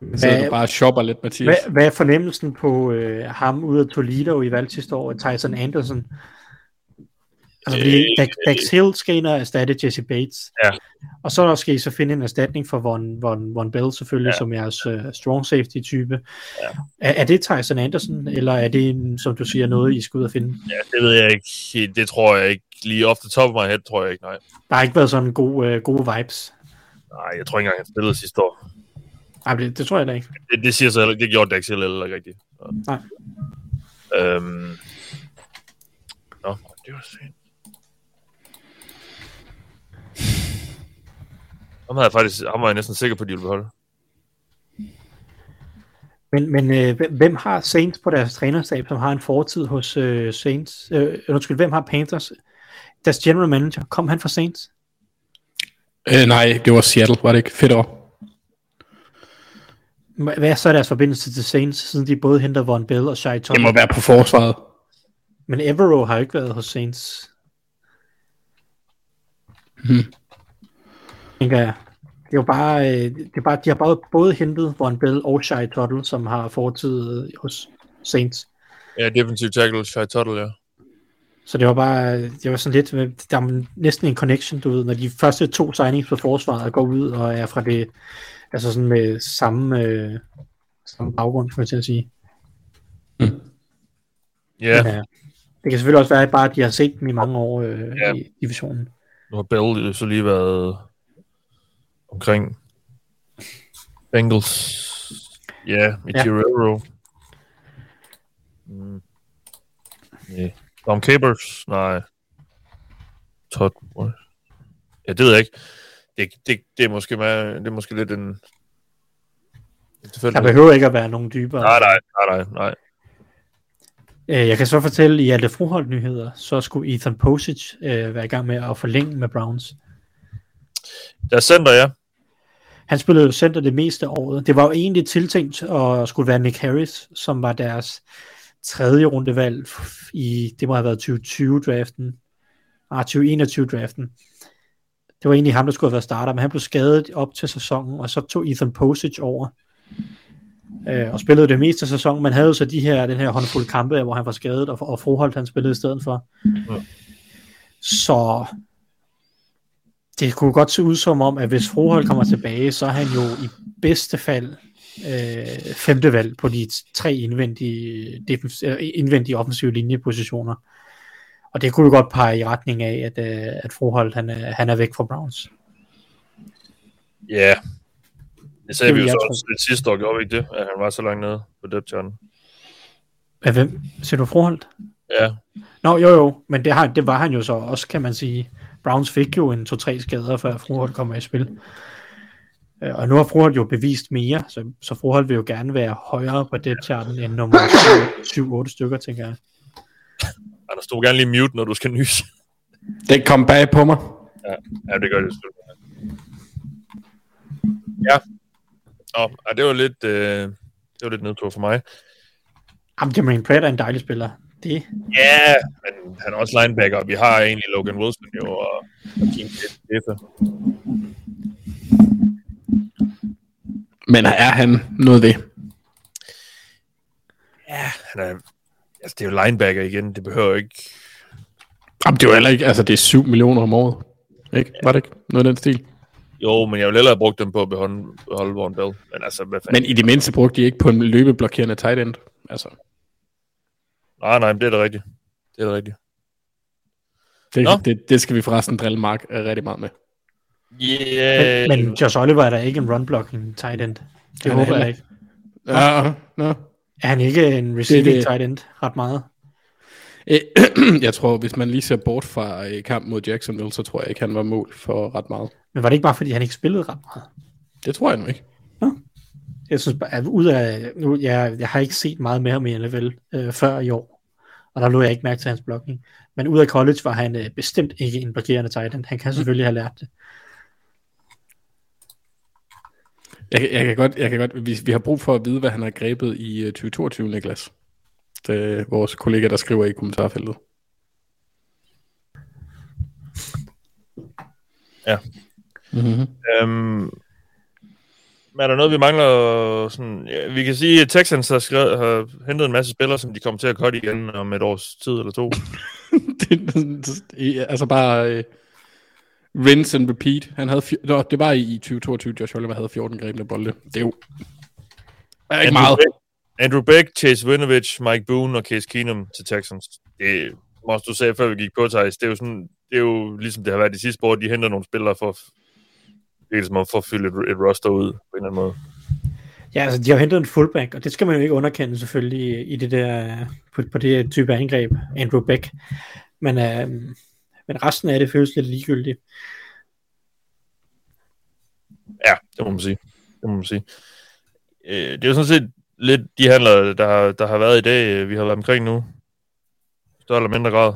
Så sidder du bare og shopper lidt, Mathias. Hvad, hvad er fornemmelsen på øh, ham ude af Toledo i valg sidste år, Tyson Anderson? Altså, fordi Øh, Dax, Dax Hill skal ind og erstatte Jesse Bates. Ja. Og så skal I så finde en erstatning for Von, Von, Von Bell selvfølgelig, ja. som jeres uh, strong safety type. Ja. Er, er det Tyson Anderson, eller er det, som du siger, noget, I skal ud og finde? Ja, det ved jeg ikke. Det tror jeg ikke. lige off the top of my head, tror jeg ikke, nej. Der har ikke været sådan gode, øh, gode vibes. Nej, jeg tror ikke engang, han spillede sidste år. Ej, det, det tror jeg da ikke. Det, det siger så heller det gjorde Dax Hill heller ikke rigtigt. Nej. Øhm. Nå, det var sent. Ham, havde jeg faktisk, ham var jeg næsten sikker på, at de ville beholde. Men, men øh, hvem- har Saints på deres trænerstab, som har en fortid hos øh, Saints? Øh, undskyld, hvem har Panthers? Deres general manager, kom han fra Saints? Øh, nej, det var Seattle, var det ikke? Fedt år. Hva- Hvad er så deres forbindelse til Saints, siden de både henter Von Bell og Shai Det Thomas? må være på forsvaret. Men Evero har jo ikke været hos Saints. Hmm. Tænker jeg. Det er jo bare, øh, det er bare, de har bare både hentet Von Bell og Shai Tuttle, som har fortid øh, hos Saints. Ja, defensive tackle, Shai Tuttle, ja. Så det var bare, det var sådan lidt, øh, der er næsten en connection, du ved, når de første to signings på forsvaret går ud og er fra det, altså sådan med samme, øh, samme baggrund, til at sige. Ja, Men, øh, det kan selvfølgelig også være, at bare at de har set dem i mange år øh, Ja. i divisionen. nu har Bell jo så lige været omkring Bengals. Ja, i Ja. Guerrero. Mm. Nej. Tom Capers? Nej. Todd Morris? Ja, det ved jeg ikke. Det, det, det, er, måske med, det er måske lidt en... Der behøver ikke at være nogen dybere. Nej, nej, nej, nej, nej. Øh, Jeg kan så fortælle, i alle Froholt nyheder, så skulle Ethan Posich øh, være i gang med at forlænge med Browns. Der er center, ja. Han spillede jo center det meste af året. Det var jo egentlig tiltænkt at skulle være Nick Harris, som var deres tredje rundevalg i, det må have været 2020-draften, ah, 2021-draften. Det var egentlig ham, der skulle have været starter, men han blev skadet op til sæsonen, og så tog Ethan Posich over øh, og spillede det meste af sæsonen, men havde så de her, den her håndfuld kampe, hvor han var skadet, og, og Froholt han spillede i stedet for. Ja. Så det kunne godt se ud som om, at hvis Froholt kommer tilbage, så er han jo i bedste fald øh, femte valg på de tre indvendige, øh, indvendige offensive linjepositioner. Og det kunne jo godt pege i retning af, at, øh, at Froholt han er, han er væk fra Browns. Ja. Det sagde Det vi jo så også lidt sidste år, gjorde vi ikke det? At han var så langt nede på depth. Af hvem? Ser du Froholt? Ja, Nå, jo jo, men det, har, det var han jo så også, kan man sige. Browns fik jo en to-tre skader, før Froholt kommer i spil. Øh, Og nu har Froholt jo bevist mere, så, så Froholt vil jo gerne være højere på det charten end nummer 7-8 stykker, tænker jeg. Anders, du gerne lige mute, når du skal nys. Det kom bag på mig. ja, det gør det selvfølgelig. Ja. Nå, ja, det var lidt, øh, det var lidt nedtur for mig. Jamen, Jermaine Pratt er en dejlig spiller. Det, Ja, men han er også linebacker. Vi har egentlig Logan Wilson jo, og, og Kim Keffe. Men er han noget ved? Ja, han er, altså det er jo linebacker igen. Det behøver ikke... Jamen, det er jo heller ikke, altså det er 7 millioner om året. Ikke? Var det ikke noget af den stil? Jo, men jeg ville hellere have brugt dem på at beholde, beholde Warren Bell. Men altså, hvad fanden? Men i det mindste brugte de ikke på en løbeblokerende tight end. Altså, Nej, nej, men det er da rigtigt. Det er da rigtigt. det, Nå. det, det skal vi forresten drille Mark øh, rigtig meget med. Yeah. men, men Josh Oliver er da ikke en run-blocking tight end. Det Han er håber jeg ikke. Ja, nå. Er han ikke en receiving Det det. tight end ret meget? Øh, Jeg tror, hvis man lige ser bort fra øh, kampen mod Jacksonville, så tror jeg ikke, han var mål for ret meget. Men var det ikke bare, fordi han ikke spillede ret meget? Det tror jeg nu ikke. Jeg synes bare, at ud af, nu, jeg, jeg har ikke set meget mere ham i NFL øh, før i år, og der lå jeg ikke mærke til hans blocking. Men ud af college var han øh, bestemt ikke en blokerende tight end. Han kan selvfølgelig have lært det. Jeg, kan- jeg, kan godt, jeg kan godt, vi, vi har brug for at vide, hvad han har grebet i øh, 2022, Niklas. Det er vores kollega, der skriver i kommentarfeltet. Ja. Mm-hmm. Øhm, men er der noget, vi mangler? Sådan, ja, vi kan sige, at Texans har, skrevet, har hentet en masse spillere, som de kommer til at cutte igen om et års tid eller to. det, det, altså bare uh, rinse and repeat. Han havde, fj- Nå, det var i, i 2022, Josh Oliver havde 14 grebne bolde. Det er jo er ikke Andrew meget. Beck, Andrew Beck, Chase Winovich, Mike Boone og Case Keenum til Texans. Det også du sagde, før vi gik på, Thijs, det er jo sådan, det er jo ligesom det har været de sidste år, de henter nogle spillere for, det er ligesom for at fylde et, et roster ud på en eller anden måde. Ja, altså de har hentet en fullback, og det skal man jo ikke underkende selvfølgelig i, det der, på, på det type angreb, Andrew Beck. Men, øh, men resten af det føles lidt ligegyldigt. Ja, det må man sige. Det må man sige. Øh, det er jo sådan set lidt de handler, der, har- der har været i dag, øh, vi har været omkring nu. Større eller mindre grad.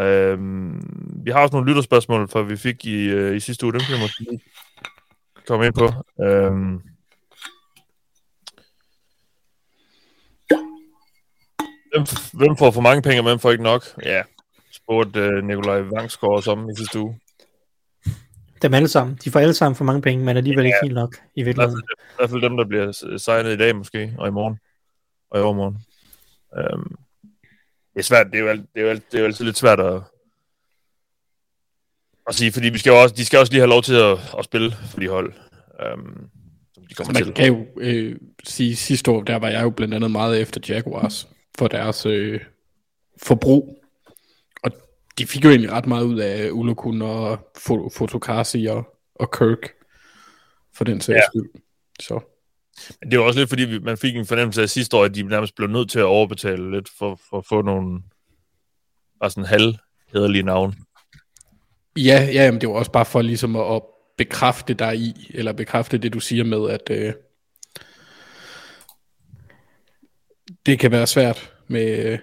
Øhm, vi har også nogle lytterspørgsmål, for vi fik i, øh, i sidste uge, dem kan jeg måske lige komme ind på. Øhm, hvem, hvem får for mange penge, og hvem får ikke nok? Ja, spurgte øh, Nikolaj Vangsgaard os om i sidste uge. Dem alle sammen. De får alle sammen for mange penge, men alligevel ikke helt nok i virkeligheden. i hvert fald dem, der bliver signet i dag måske, og i morgen, og i overmorgen. Øhm, det er svært, det er, jo, alt- det, er jo, alt- det er jo altid lidt svært at, at sige, fordi vi skal jo også, de skal også lige have lov til at, at spille for de hold, øhm, som de kommer Man til. kan jo øh, sige, sidste år, der var jeg jo blandt andet meget efter Jaguars for deres øh, forbrug. Og de fik jo egentlig ret meget ud af Ulokun og Fo- Fotokasi og, og Kirk for den sags Ja. skyld. Så men det var også lidt, fordi man fik en fornemmelse af sidste år, at de nærmest blev nødt til at overbetale lidt for, for at få nogle bare sådan halvhederlige navne. ja, ja men det var også bare for ligesom at, at bekræfte dig i, eller bekræfte det, du siger med, at øh, det kan være svært med øh,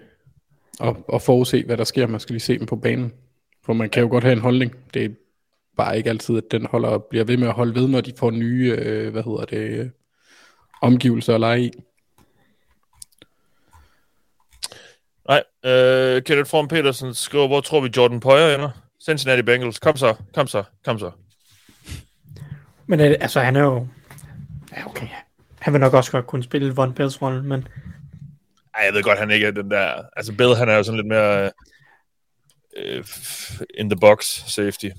at, at forudse, hvad der sker. Man skal lige se dem på banen. For man kan jo godt have en holdning. Det er bare ikke altid, at den holder, bliver ved med at holde ved, når de får nye, øh, hvad hedder det, øh, omgivelser at lege i. Nej, øh, Kenneth Form Petersen skriver, hvor tror vi Jordan Poyer ender? Cincinnati Bengals. Kom så, kom så, kom så. Men øh, altså, han er jo... Ja, okay. Han vil nok også godt kunne spille Von Bells rolle, men Ej, jeg ved godt, han ikke er den der... Altså, Bill, han er jo sådan lidt mere... Øh, f- in the box safety.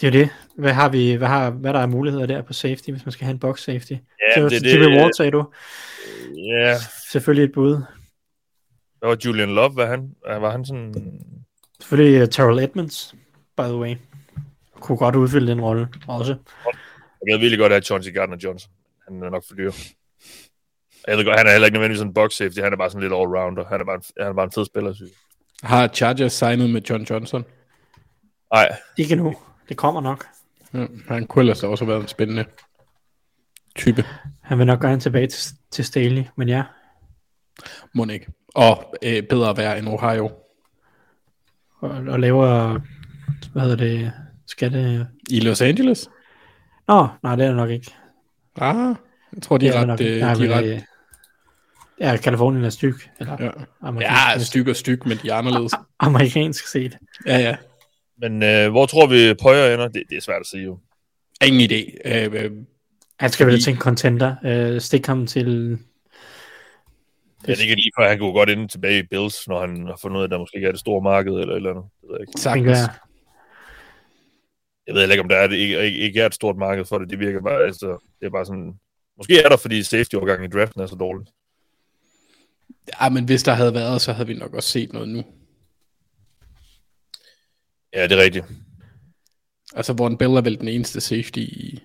Det er jo det. Hvad har vi, hvad, har, hvad der er muligheder der på safety, hvis man skal have en box safety? Ja, det er det, Jimmy det. Ward, sagde du. Ja, Selvfølgelig et bud. var Julian Love? Var han, var han sådan... Selvfølgelig uh, Terrell Edmonds, by the way. Kunne godt udfylde den rolle også. Jeg ved virkelig godt have Chauncey Gardner Johnson. Han er nok for dyr. Jeg ved godt, han er heller ikke nødvendigvis sådan en box safety. Han er bare sådan lidt all-rounder. Han er bare en, han er bare en fed spiller, synes jeg. Har Chargers signet med John Johnson? Nej, Ikke nu. Det kommer nok. Ja, han kunne ellers også have været en spændende type. Han vil nok gerne tilbage til, til Staley, men ja. Må ikke. Og øh, bedre at være end Ohio. Og, og laver, hvad hedder det, skatte... I Los Angeles? Nå, nej, det er det nok ikke. Ah, jeg tror, de Det er det ret... Øh, de Nej, men, er ret øh, Ja, Kalifornien er styg. Eller ja. ja, styk og styk, men de er anderledes. amerikansk set. Ja, ja. Men øh, hvor tror vi Poyer ender? Det, det er svært at sige jo. Ingen idé. Øh, øh, Han skal vel Fordi- til en contender. Øh, stik ham til... Ja, det kan lige før, han kunne godt ende tilbage i Bills, når han har fundet ud af, at der måske ikke er det store marked eller et eller andet. Det ved jeg, ikke. tænker sagtens. jeg. jeg ved heller ikke, om der er det, ikke, ikke, ikke er et stort marked for det. Det virker bare, altså, det er bare sådan... Måske er der, fordi safety-overgangen i draften er så dårlig. Ja, men hvis der havde været, så havde vi nok også set noget nu. Ja, det er rigtigt. Altså, Von Bell er vel den eneste safety i...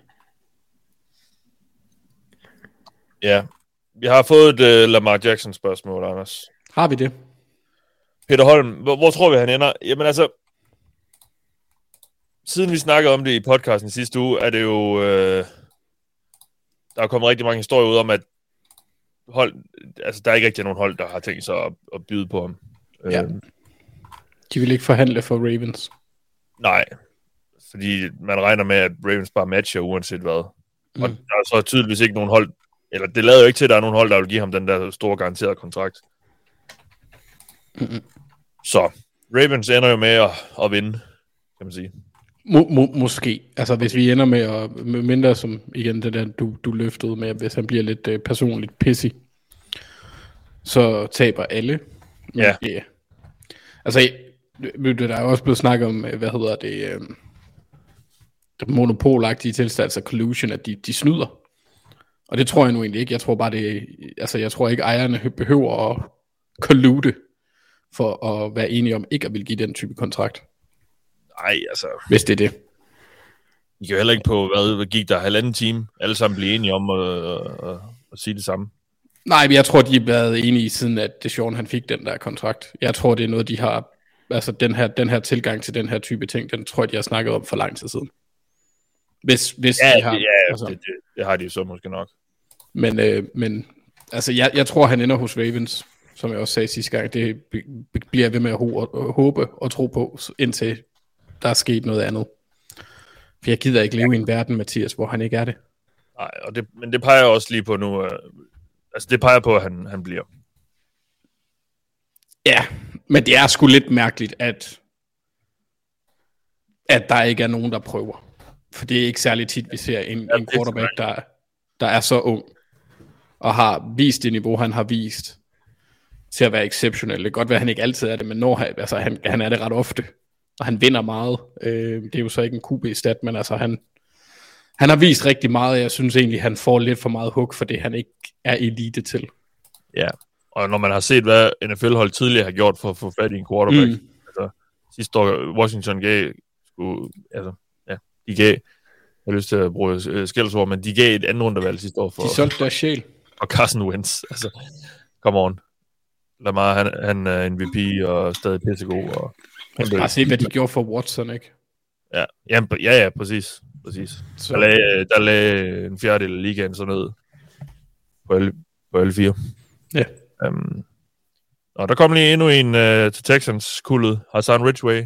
Ja. Vi har fået et uh, Lamar Jackson spørgsmål, Anders. Har vi det? Peter Holm, hvor, hvor tror vi, han ender? Jamen altså, siden vi snakkede om det i podcasten sidste uge, er det jo... Øh, der er kommet rigtig mange historier ud om, at hold, altså, der er ikke rigtig nogen hold, der har tænkt sig at, at byde på ham. Ja. Øh, De vil ikke forhandle for Ravens. nej, fordi man regner med, at Ravens bare matcher uanset hvad. Mm. Og der er så tydeligvis ikke nogen hold, eller det lader jo ikke til, at der er nogen hold, der vil give ham den der store garanterede kontrakt. Mm-mm. Så Ravens ender jo med at, at vinde, kan man sige. Må, må, måske. Altså, hvis vi ender med at... Mindre som, igen, det der, du, du løftede med, hvis han bliver lidt øh, personligt pissy, så taber alle. Men, Ja. Yeah. Altså, der er også blevet snakket om, øh, hvad hedder det, øh, det monopolagtige tilstand, altså collusion, at de, de snyder. Og det tror jeg nu egentlig ikke. Jeg tror bare, det altså, jeg tror ikke, ejerne behøver at collude for at være enige om ikke at vil give den type kontrakt, Nej, altså, hvis det er det. I kan heller ikke på, hvad, hvad gik der halvanden time, alle sammen blive enige om at, at, at, at sige det samme. Nej, men jeg tror, de har været enige siden, at Deshaun han fik den der kontrakt. Jeg tror, det er noget, de har... Altså, den her, den her tilgang til den her type ting, den tror jeg, de har snakket om for lang tid siden. Hvis, hvis Ja, de har, det, ja altså. det, det, det har de så måske nok. Men, øh, men altså, jeg, jeg tror, han ender hos Ravens, som jeg også sagde sidste gang. Det bliver jeg ved med at ho- håbe og tro på, indtil der er sket noget andet. For jeg gider ikke leve i en verden, Mathias, hvor han ikke er det. Nej, og det, men det peger også lige på nu, uh, altså det peger på, at han, han bliver. Ja, men det er sgu lidt mærkeligt, at, at der ikke er nogen, der prøver. For det er ikke særlig tit, vi ser en, en er quarterback, der, der er så ung, og har vist det niveau, han har vist, til at være exceptionel. Det kan godt være, at han ikke altid er det, men når han, altså, han, han er det ret ofte. Og han vinder meget. Øh, det er jo så ikke en QB-stat, men altså han, han har vist rigtig meget, og jeg synes egentlig, han får lidt for meget hug for det, han ikke er elite til. Ja, og når man har set, hvad NFL-hold tidligere har gjort for at få fat i en quarterback, Mm. altså sidste år, Washington gav, skulle, altså, ja, de gav, jeg har lyst til at bruge øh, skældsord, men de gav et andet rundevalg sidste år for, De solgte deres sjæl. for Carson Wentz. Altså, come on. Lamar, han, han er MVP og stadig pissegod. Og, Man skal bare se, hvad de gjorde for Watson, ikke? ja, ja, ja, ja, præcis. præcis. Så, Der lagde, der lagde en fjerdedel af ligaen så ned på alle, på alle fire. ja. Um, og der kom lige endnu en uh, til Texans kuldet. Hassan Ridgway.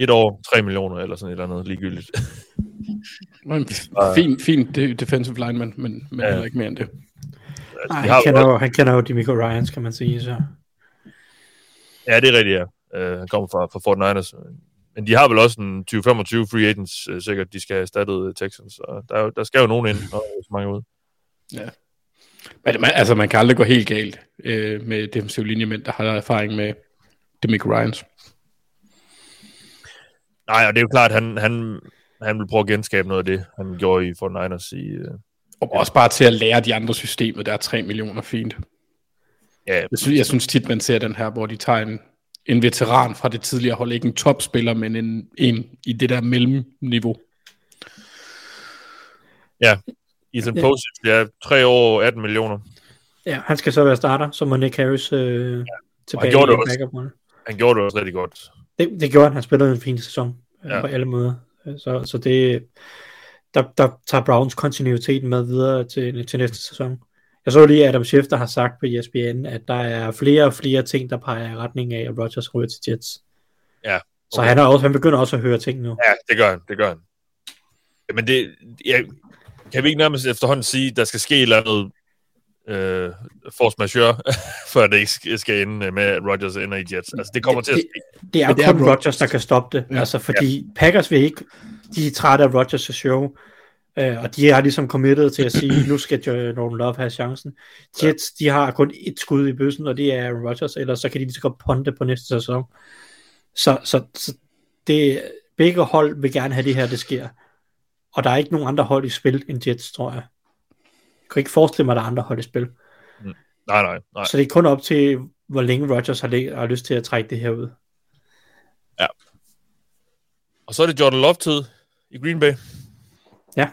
Et år, 3 millioner eller sådan et eller andet ligegyldigt. Men Fin, fin de- defensive lineman, men, men Ja. ja. ikke mere end det. Nej, de han, kender jo, han kender jo Demico Ryans, kan man sige. Så. ja, det er rigtigt, ja. Uh, han kommer fra, fra Fort Niners. Men de har vel også en 20-25 free agents, uh, sikkert, de skal have erstattet Texans. Så der, er der skal jo nogen ind, er så mange ud. Men man, altså, man kan aldrig gå helt galt øh, med defensive linjemænd, der har erfaring med Demico Ryans. Nej, og det er jo klart, at han, han, han vil prøve at genskabe noget af det, han gjorde i Fort Niners i... Uh, Og også bare til at lære de andre systemer, der er 3 millioner fint. ja, Jeg synes, jeg synes tit, man ser den her, hvor de tager en, en veteran fra det tidligere hold, ikke en topspiller, men en, en i det der mellemniveau. Ethan Ja. Postage, ja, tre år, 18 millioner. Ja, han skal så være starter, så må Nick Harris øh, tilbage gjorde det også. Han gjorde det også rigtig godt. Det, det gjorde han. Han spillede en fin sæson ja. Ja. på alle måder. Så, så det, der, der tager Browns kontinuiteten med videre til, til næste sæson. Jeg så lige, at Adam Schefter har sagt på ESPN, at der er flere og flere ting, der peger i retning af, at Rodgers ryger til Jets. Ja, Så han, er også, han begynder også at høre ting nu. Ja, det gør han, det gør han. Men det, jeg, kan vi ikke nærmest efterhånden sige, at der skal ske et eller andet øh, force majeure, før det ikke skal- ende med, at Rodgers ender i Jets. Altså, det kommer til at det, ske. det er Men det kun er Rodgers. Der kan stoppe det. Ja. Ja. Altså, fordi ja. Packers vil ikke, de er trætte af Rodgers' show, øh, og de har ligesom committed til at sige, nu skal Jordan Love have chancen. Jets, de har kun et skud i bøssen, og det er Aaron Rodgers, ellers så kan de lige så godt ponte på næste sæson. Så, så, så det, begge hold vil gerne have det her, det sker. Og der er ikke nogen andre hold i spil end Jets, tror jeg. Jeg kan ikke forestille mig, at der er andre hold i spil. Nej, nej, nej. Så det er kun op til, hvor længe Rodgers har, har lyst til at trække det her ud. Og så er det Jordan Love-tid i Green Bay. Det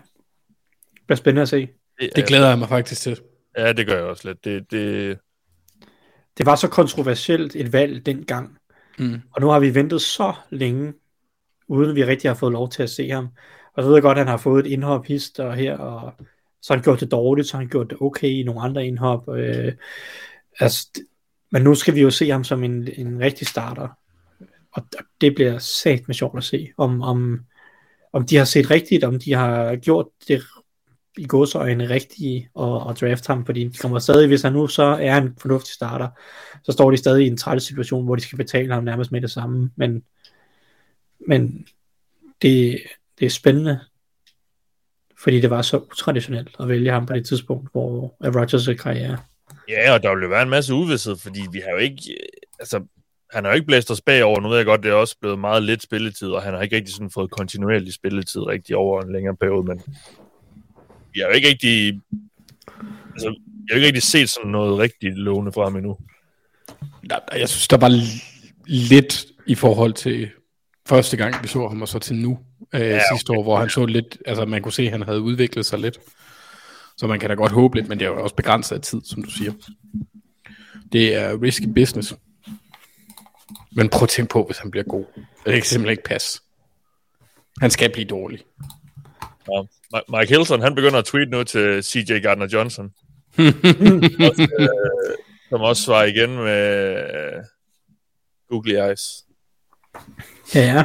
bliver spændende at se. Det glæder jeg mig faktisk til. Ja, det gør jeg også lidt. Det, det, Det var så kontroversielt et valg dengang, Mm. og nu har vi ventet så længe, uden vi rigtig har fået lov til at se ham. Og så ved jeg godt, at han har fået et indhop hist og her, og så har han gjort det dårligt, så har han gjort det okay i nogle andre indhop. Øh, altså, men nu skal vi jo se ham som en, en rigtig starter, og det bliver sat med sjovt at se, om, om, om de har set rigtigt, om de har gjort det i godsøjne rigtige og, og draft ham, fordi de kommer stadig, hvis han nu så er en fornuftig starter, så står de stadig i en træls situation, hvor de skal betale ham nærmest med det samme, men, men det, det er spændende, fordi det var så utraditionelt at vælge ham på det tidspunkt, hvor er Rodgers' karriere. ja, og der vil jo være en masse uvidshed, fordi vi har jo ikke... Altså, han har jo ikke blæst os bagover. Nu ved jeg godt, det er også blevet meget lidt spilletid, og han har ikke rigtig sådan fået kontinuerlig spilletid rigtig over en længere periode, men vi har jo ikke rigtig... Altså, jeg har jo ikke rigtig set sådan noget rigtig lovende fra ham endnu. Jeg synes, der var lidt i forhold til første gang, vi så ham, og så til nu øh, ja, sidste år, hvor han så lidt, altså man kunne se, at han havde udviklet sig lidt. Så man kan da godt håbe lidt, men det er jo også begrænset af tid, som du siger. Det er risky business. Men prøv at tænke på, hvis han bliver god. Det kan simpelthen ikke passe. Han skal blive dårlig. Ja. Mi- Mike Hilton, han begynder at tweete nu til CJ Gardner-Johnson. også, øh, som også svarer igen med øh, googly eyes. Ja,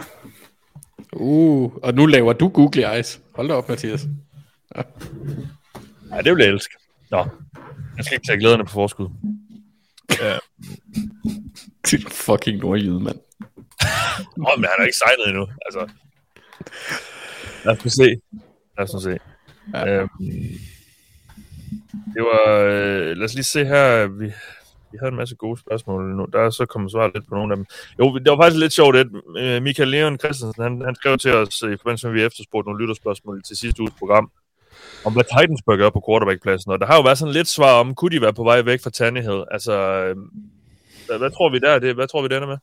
Uh, og nu laver du Google Eyes. Hold da op, Mathias. Ja, det vil jeg elske. Nå, jeg skal ikke tage glæderne på forskud. Ja. Til fucking nordjyde, mand. Nå, men han er ikke signet endnu. Altså. Lad os nu se. Lad os nu se. Ja. Øhm, det var... Øh, lad os lige se her. Vi, vi havde en masse gode spørgsmål nu. Der er så kommet svar lidt på nogle af dem. Jo, det var faktisk lidt sjovt, at øh, Michael Leon Christensen, han, han skrev til os øh, i forbindelse med, at vi efterspurgte nogle lytterspørgsmål til sidste uges program, om hvad Titans bør gøre på quarterbackpladsen. Og der har jo været sådan lidt svar om, kunne de være på vej væk fra Tannehill? Altså, øh, hvad, hvad, tror vi der? Det, hvad tror vi, det ender med?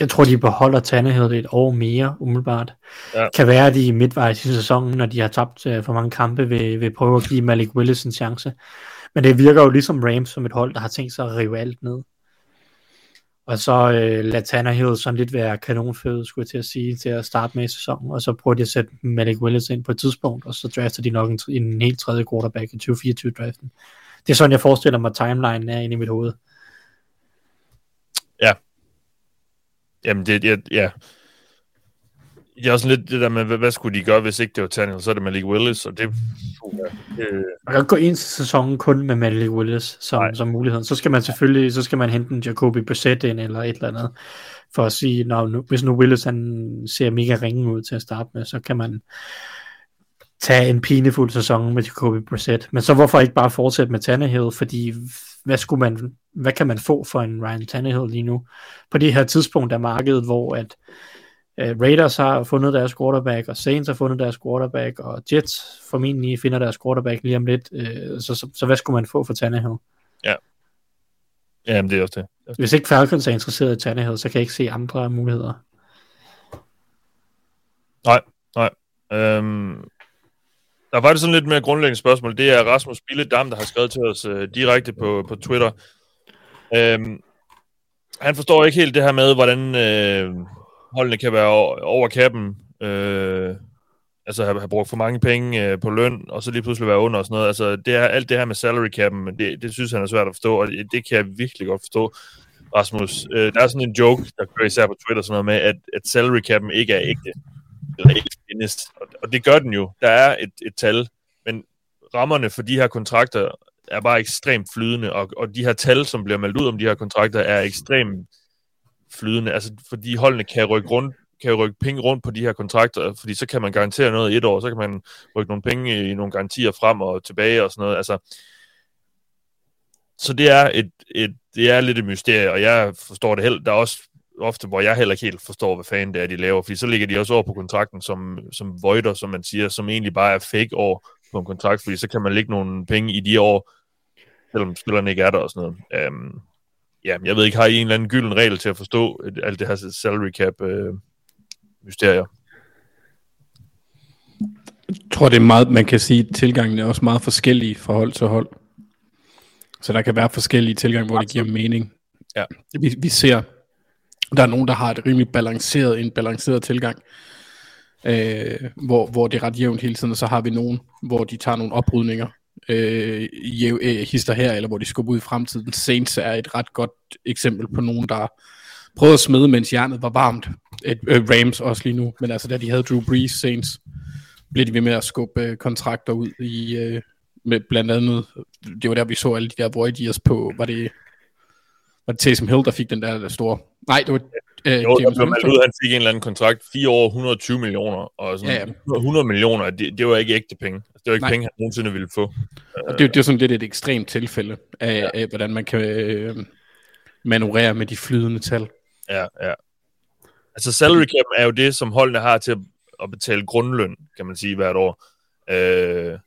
jeg tror, de beholder Tannehill et år mere, umiddelbart. Ja. Kan være, at de i midtvejs i sæsonen, når de har tabt for mange kampe, vil, vil prøve at give Malik Willis en chance. Men det virker jo ligesom Rams som et hold, der har tænkt sig at rive alt ned. Og så øh, lader Tannehill sådan lidt være kanonføde, skulle jeg til at sige, til at starte med i sæsonen. Og så prøver de at sætte Malik Willis ind på et tidspunkt, og så drafter de nok en, en helt tredje quarterback i 2024-draften. Det er sådan, jeg forestiller mig, at timeline er inde i mit hoved. Jamen, det, ja, ja. Det er også lidt det der med, hvad, hvad skulle de gøre, hvis ikke det var Tannehill? Så er det Malik Willis, og det... Uh, det Man kan gå ind til sæsonen kun med Malik Willis som, som muligheden. Så skal man selvfølgelig, så skal man hente en Jacoby Brissett ind, eller et eller andet, for at sige, når nu, hvis nu Willis han ser mega ringe ud til at starte med, så kan man tage en pinefuld sæson med Jacoby Brissett. Men så hvorfor ikke bare fortsætte med Tannehill, fordi hvad, skulle man, hvad kan man få for en Ryan Tannehill lige nu? På det her tidspunkt af markedet, hvor at uh, Raiders har fundet deres quarterback, og Saints har fundet deres quarterback, og Jets formentlig finder deres quarterback lige om lidt. Uh, så, så, så hvad skulle man få for Tannehill? Jamen, det er også det. Hvis ikke Falcons er interesseret i Tannehill, så kan jeg ikke se andre muligheder. Nej, nej. Øhm, der er faktisk sådan lidt mere grundlæggende spørgsmål. Det er Rasmus Billedam, der har skrevet til os øh, direkte på, på Twitter. Øhm, han forstår ikke helt det her med, hvordan øh, holdene kan være over kappen. Øh, altså have, have brugt for mange penge øh, på løn, og så lige pludselig være under og sådan noget. Altså, det er, alt det her med salary cappen, det, det synes han er svært at forstå, og det, det kan jeg virkelig godt forstå. Rasmus, øh, der er sådan en joke, der kører især på Twitter, sådan noget med, at, at salary cappen ikke er ægte eller ikke findes. Og, og det gør den jo. Der er et, et tal, men rammerne for de her kontrakter er bare ekstremt flydende, og, og de her tal, som bliver meldt ud om de her kontrakter, er ekstremt flydende. Altså, fordi holdene kan rykke rundt kan rykke penge rundt på de her kontrakter, fordi så kan man garantere noget i et år, så kan man rykke nogle penge i nogle garantier frem og tilbage og sådan noget. Altså, så det er, et, et, det er lidt et mysterie, og jeg forstår det helt. Der er også ofte, hvor jeg heller ikke helt forstår, hvad fanden det er, de laver, fordi så ligger de også over på kontrakten som, som voider, som man siger, som egentlig bare er fake år på en kontrakt, fordi så kan man lægge nogle penge i de år, selvom spillerne ikke er der og sådan noget. Um, ja, jeg ved ikke, har I en eller anden gylden regel til at forstå et, alt det her salary cap øh, mysterier? Jeg tror, det er meget, man kan sige, at tilgangen er også meget forskellige fra hold til hold. Så der kan være forskellige tilgange, hvor det giver mening. Ja. Vi, vi ser, der er nogen, der har et rimelig balanceret, en balanceret tilgang, øh, hvor, hvor det er ret jævnt hele tiden, og så har vi nogen, hvor de tager nogle oprydninger, øh, jæv, øh, hister her, eller hvor de skubber ud i fremtiden. Saints er et ret godt eksempel på nogen, der prøvede at smide, mens jernet var varmt. Et, øh, Rams også lige nu, men altså da de havde Drew Brees, Saints, blev de ved med at skubbe øh, kontrakter ud i, øh, med blandt andet, det var der, vi så alle de der void years på, var det, var det Taysom Hill, der fik den der, der store, nej, det var øh, Jo, der James blev man Winston. ud, han fik en eller anden kontrakt, fire år, 120 millioner, og sådan Ja, ja, 100 millioner, det, det var ikke ægte penge. Altså, det var ikke Nej. penge, han nogensinde ville få. Og det, det er sådan lidt et ekstremt tilfælde af, ja. af hvordan man kan øh, manøvrere med de flydende tal. Ja, ja. Altså salary cap er jo det, som holdene har til at, at betale grundløn, kan man sige, hvert år. Øh,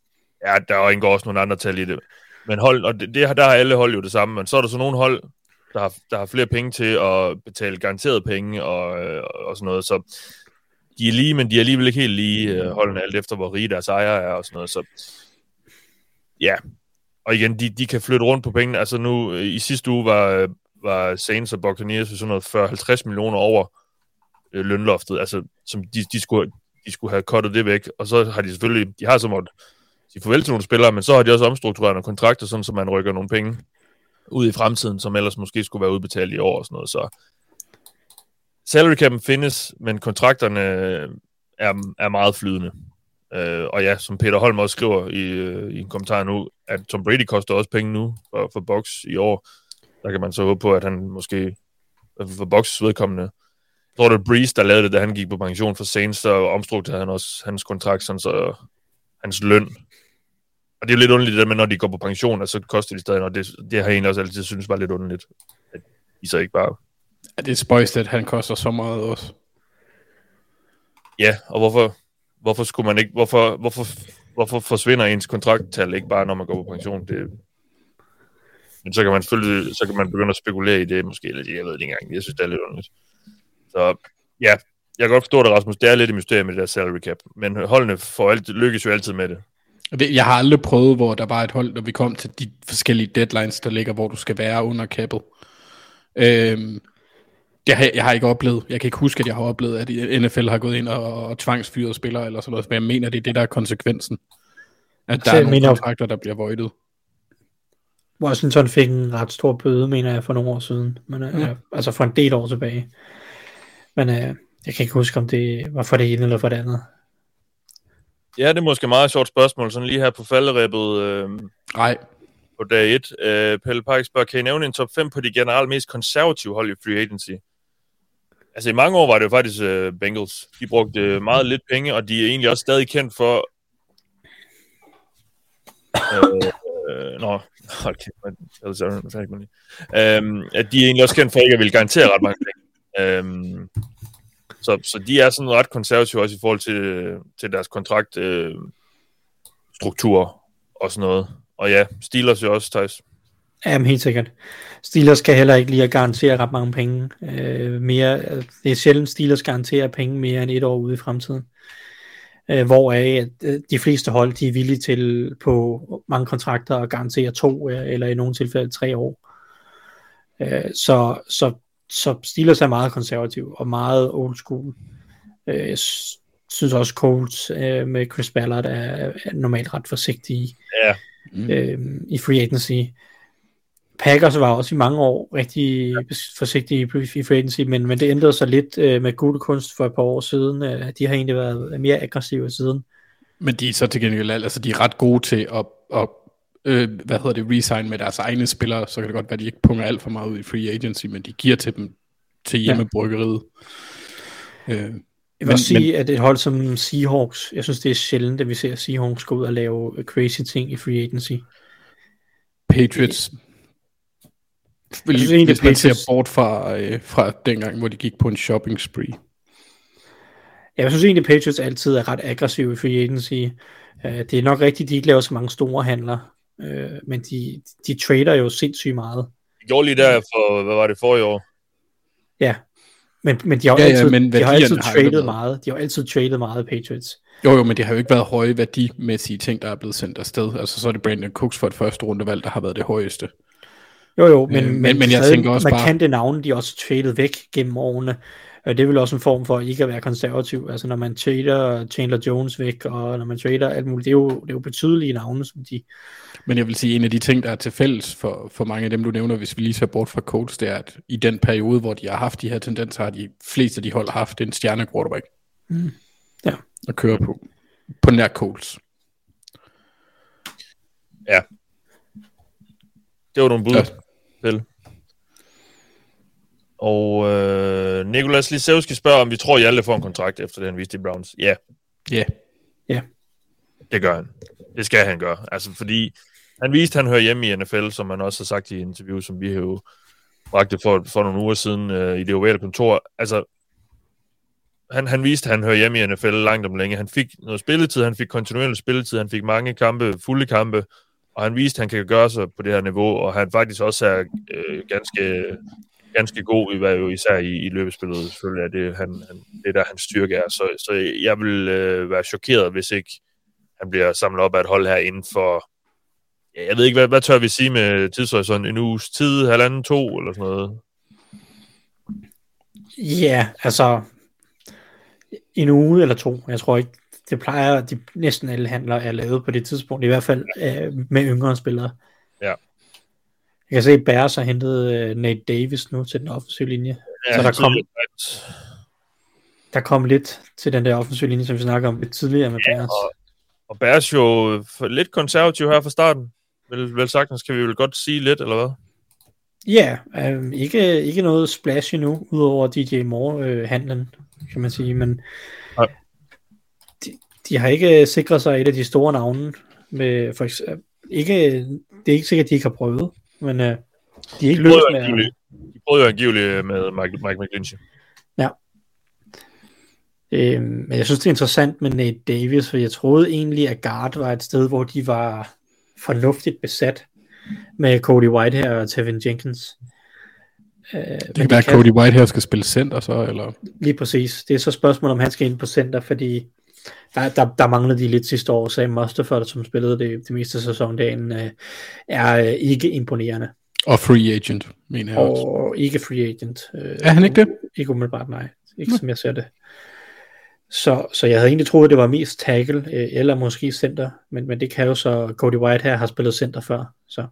ja, der indgår også nogle andre tal i det. men hold, og det, det, der har alle hold jo det samme, men så er der så nogle hold, der har, der har flere penge til at betale garanteret penge og, øh, og sådan noget, så de er lige, men de er alligevel ikke helt lige øh, holdene alt efter, hvor rige deres ejere er og sådan noget, så ja, og igen, de, de kan flytte rundt på pengene, altså nu, øh, i sidste uge var, øh, var Saints og Buccaneers sådan noget 40-50 millioner over øh, lønloftet, altså som de, de, skulle, de skulle have kottet det væk, og så har de selvfølgelig, de har så måttet de farvel til nogle spillere, men så har de også omstruktureret nogle kontrakter, sådan så man rykker nogle penge ud i fremtiden, som ellers måske skulle være udbetalt i år og sådan noget. Så salary cap'en findes, men kontrakterne er, er meget flydende. Øh, og ja, som Peter Holm også skriver i, øh, i en kommentar nu, at Tom Brady koster også penge nu for, for Box i år. Der kan man så håbe på, at han måske for Box vedkommende jeg tror, det var Breeze, der lavede det, da han gik på pension for Saints, så omstrukturerede han også hans kontrakt, sådan så hans løn og det er jo lidt underligt, det med, når de går på pension, så koster de stadig, og det, det har jeg egentlig også altid synes var lidt underligt. At de så ikke bare... Er det spøjst, at han koster så meget også? Ja, og hvorfor, hvorfor skulle man ikke... Hvorfor, hvorfor, hvorfor forsvinder ens kontrakttal ikke bare, når man går på pension? Det, men så kan man selvfølgelig, så kan man begynde at spekulere i det, måske, eller jeg ved det ikke engang. Jeg synes, det er lidt underligt. Så ja, jeg kan godt forstå det, Rasmus. Det er lidt et mysterium med det der salary cap. Men holdene får altid, lykkes jo altid med det. Jeg har aldrig prøvet, hvor der var et hold, når vi kom til de forskellige deadlines, der ligger, hvor du skal være under kappet. Øhm, det har, jeg har ikke oplevet. Jeg kan ikke huske, at jeg har oplevet, at NFL har gået ind og, og tvangsfyret spillere eller sådan noget. Men jeg mener, det er det, der er konsekvensen. At der er nogle kontrakter, der bliver voidet. Washington fik en ret stor bøde, mener jeg, for nogle år siden. Men, øh, ja. Altså for en del år tilbage. Men øh, jeg kan ikke huske, om det var for det ene eller for det andet. Ja, det er måske meget sjovt spørgsmål, sådan lige her på falderæbet. Øh, Nej. På dag 1. Øh, Pelle Park spørger, kan I nævne en top 5 på de generelt mest konservative hold i free agency? Altså i mange år var det jo faktisk øh, Bengals. De brugte øh, meget lidt penge, og de er egentlig også stadig kendt for... øh, øh, nå, hold kæft, jeg øhm, at de er egentlig også kendt for ikke at ville garantere ret mange penge. Øhm, så, så de er sådan ret konservative også i forhold til, til deres kontrakt øh, struktur og sådan noget. Og ja, Steelers jo også, Thijs. Jamen helt sikkert. Steelers kan heller ikke lige at garantere ret mange penge. Øh, mere, det er sjældent, Steelers garanterer penge mere end et år ude i fremtiden. Øh, hvoraf at øh, de fleste hold de er villige til på mange kontrakter at garantere to øh, eller i nogle tilfælde tre år. Øh, så, så så Steelers er meget konservativ og meget old school. Øh, jeg synes også Colts øh, med Chris Ballard er, er normalt ret forsigtige ja. mm. øh, i free agency. Packers var også i mange år rigtig forsigtige i free agency, men, men det ændrede sig lidt øh, med gode kunst for et par år siden. Øh, de har egentlig været mere aggressive siden. Men de er så til gengæld, altså de er ret gode til at, at øh, hvad hedder det, resign med deres egne spillere, så kan det godt være, at de ikke punger alt for meget ud i free agency, men de giver til dem til hjemmebryggeriet. Ja. Øh, jeg vil men, sige, men, at et hold som Seahawks, jeg synes, det er sjældent, at vi ser Seahawks gå ud og lave crazy ting i free agency. Patriots vil, synes, hvis man Patriots... ser bort fra, øh, fra dengang, hvor de gik på en shopping spree. Jeg synes egentlig, Patriots altid er ret aggressive i free agency. Uh, det er nok rigtigt, de ikke laver så mange store handler. Øh, men de, de trader jo sindssygt meget. De gjorde lige der for, hvad var det, for i år? Ja, men, men de har ja, altid, ja, men de har altid har traded meget. De har altid traded meget, Patriots. Jo, jo, men det har jo ikke været høje værdimæssige ting, der er blevet sendt afsted. Altså, så er det Brandon Cooks for et første rundevalg, der har været det højeste. Jo, jo, men, øh, men, men, men jeg tænker også man bare... kan det navne, de også traded væk gennem årene. Og det er vel også en form for ikke at være konservativ. Altså når man trader Chandler Jones væk, og når man trader alt muligt, det er jo, det er jo betydelige navne, som de... Men jeg vil sige, en af de ting, der er til fælles for, for mange af dem, du nævner, hvis vi lige ser bort fra Colts, det er, at i den periode, hvor de har haft de her tendenser, har de fleste af de hold haft en stjerne quarterback. Mm. Ja. At køre på. På nær Colts. Ja. Det var nogle bud ja. til. Og øh, Nikolas Lisewski spørger, om vi tror, at Hjalte får en kontrakt efter det, han viste i Browns. Ja. Ja. Ja. Det gør han. Det skal han gøre. Altså, fordi han viste, at han hører hjemme i NFL, som han også har sagt i interview, som vi har jo bragte for, for nogle uger siden øh, i det ovale kontor. Altså, han, han viste, at han hører hjemme i NFL langt om længe. Han fik noget spilletid, han fik kontinuerlig spilletid, han fik mange kampe, fulde kampe, og han viste, at han kan gøre sig på det her niveau, og han faktisk også er øh, ganske, ganske god, i hvad jo især i, i løbespillet, selvfølgelig er det, han, han, det der hans styrke er. Så, så jeg vil øh, være chokeret, hvis ikke han bliver samlet op af et hold her inden for, ja, jeg ved ikke, hvad, hvad tør vi sige med tidshorisont? En uges tid, halvanden, to, eller sådan noget? Ja, altså en uge eller to. Jeg tror ikke, det plejer, de næsten alle handler er lavet på det tidspunkt, i hvert fald øh, med yngre spillere. Ja. Jeg kan se, at Bears har hentet øh, Nate Davis nu til den offensive linje. Ja, så der kom, der kom lidt til den der offensive linje, som vi snakker om lidt tidligere med Ja, Bears. og, og Bears jo for lidt konservativ her fra starten. Vel, vel sagtens kan vi vel godt sige lidt, eller hvad? Ja, øh, ikke, ikke noget splash endnu, udover DJ Moore-handlen, kan man sige, men Nej. de, de har ikke sikret sig et af de store navne. Med, for eksempel, ikke, det er ikke sikkert, at de ikke har prøvet, men øh, de er ikke De løst med... angiveligt, de prøvede jo angiveligt med Mike, Mike McGlinchey. Øh, men jeg synes, det er interessant med Nate Davis, for jeg troede egentlig, at guard var et sted, hvor de var fornuftigt besat med Cody White her og Tevin Jenkins. Øh, Det kan være, at Cody White her skal spille center så, eller... Lige præcis. Det er så spørgsmålet, om han skal ind på center, fordi der, der, der manglede de lidt sidste år. Sam Mustafa, som spillede det, det meste af sæsondagen, øh, er øh, ikke imponerende. Og free agent, mener jeg også. Og ikke free agent. Øh, Er han ikke det? Ikke umiddelbart, nej. Ikke som jeg ser det. Så, så jeg havde egentlig troet, at det var mest tackle, øh, eller måske center, men, men det kan jo så, Cody White her har spillet center før, så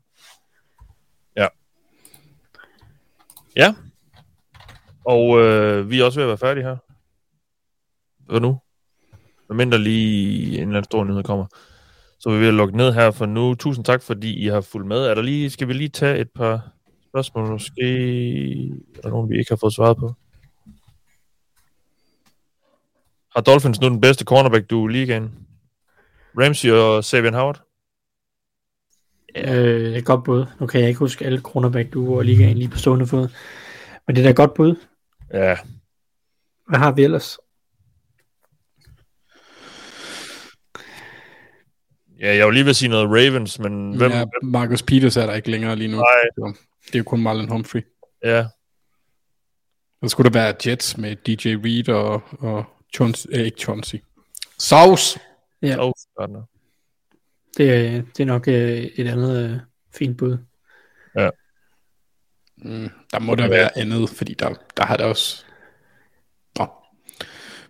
Ja. Og øh, vi er også ved at være færdige her. Hvad nu? Hvad mindre lige en eller anden stor nyhed kommer. Så vi vil lukke ned her for nu. Tusind tak, fordi I har fulgt med. Er der lige, skal vi lige tage et par spørgsmål? Måske er der nogen, vi ikke har fået svaret på. Har Dolphins nu den bedste cornerback, du i ligaen? Ramsey og Savian Howard? Øh, det et godt bud. Nu kan jeg ikke huske alle cornerback, du og ligaen lige på stående fod. Men det er da godt bud. Ja, Hvad har vi ellers? Ja jeg vil lige vil sige noget Ravens, men hvem? Ja, Marcus Peters er der ikke længere lige nu. Nej. Så det er jo kun Marlon Humphrey. Ja, Så skulle der være Jets med DJ Reed og, og Chauncey, eh, ikke Chauncey. Sauce! Ja. Gardner. Det, er- det er nok øh, et andet øh, fint bud. Mm, der må der være andet, fordi der, der har der også... Nå.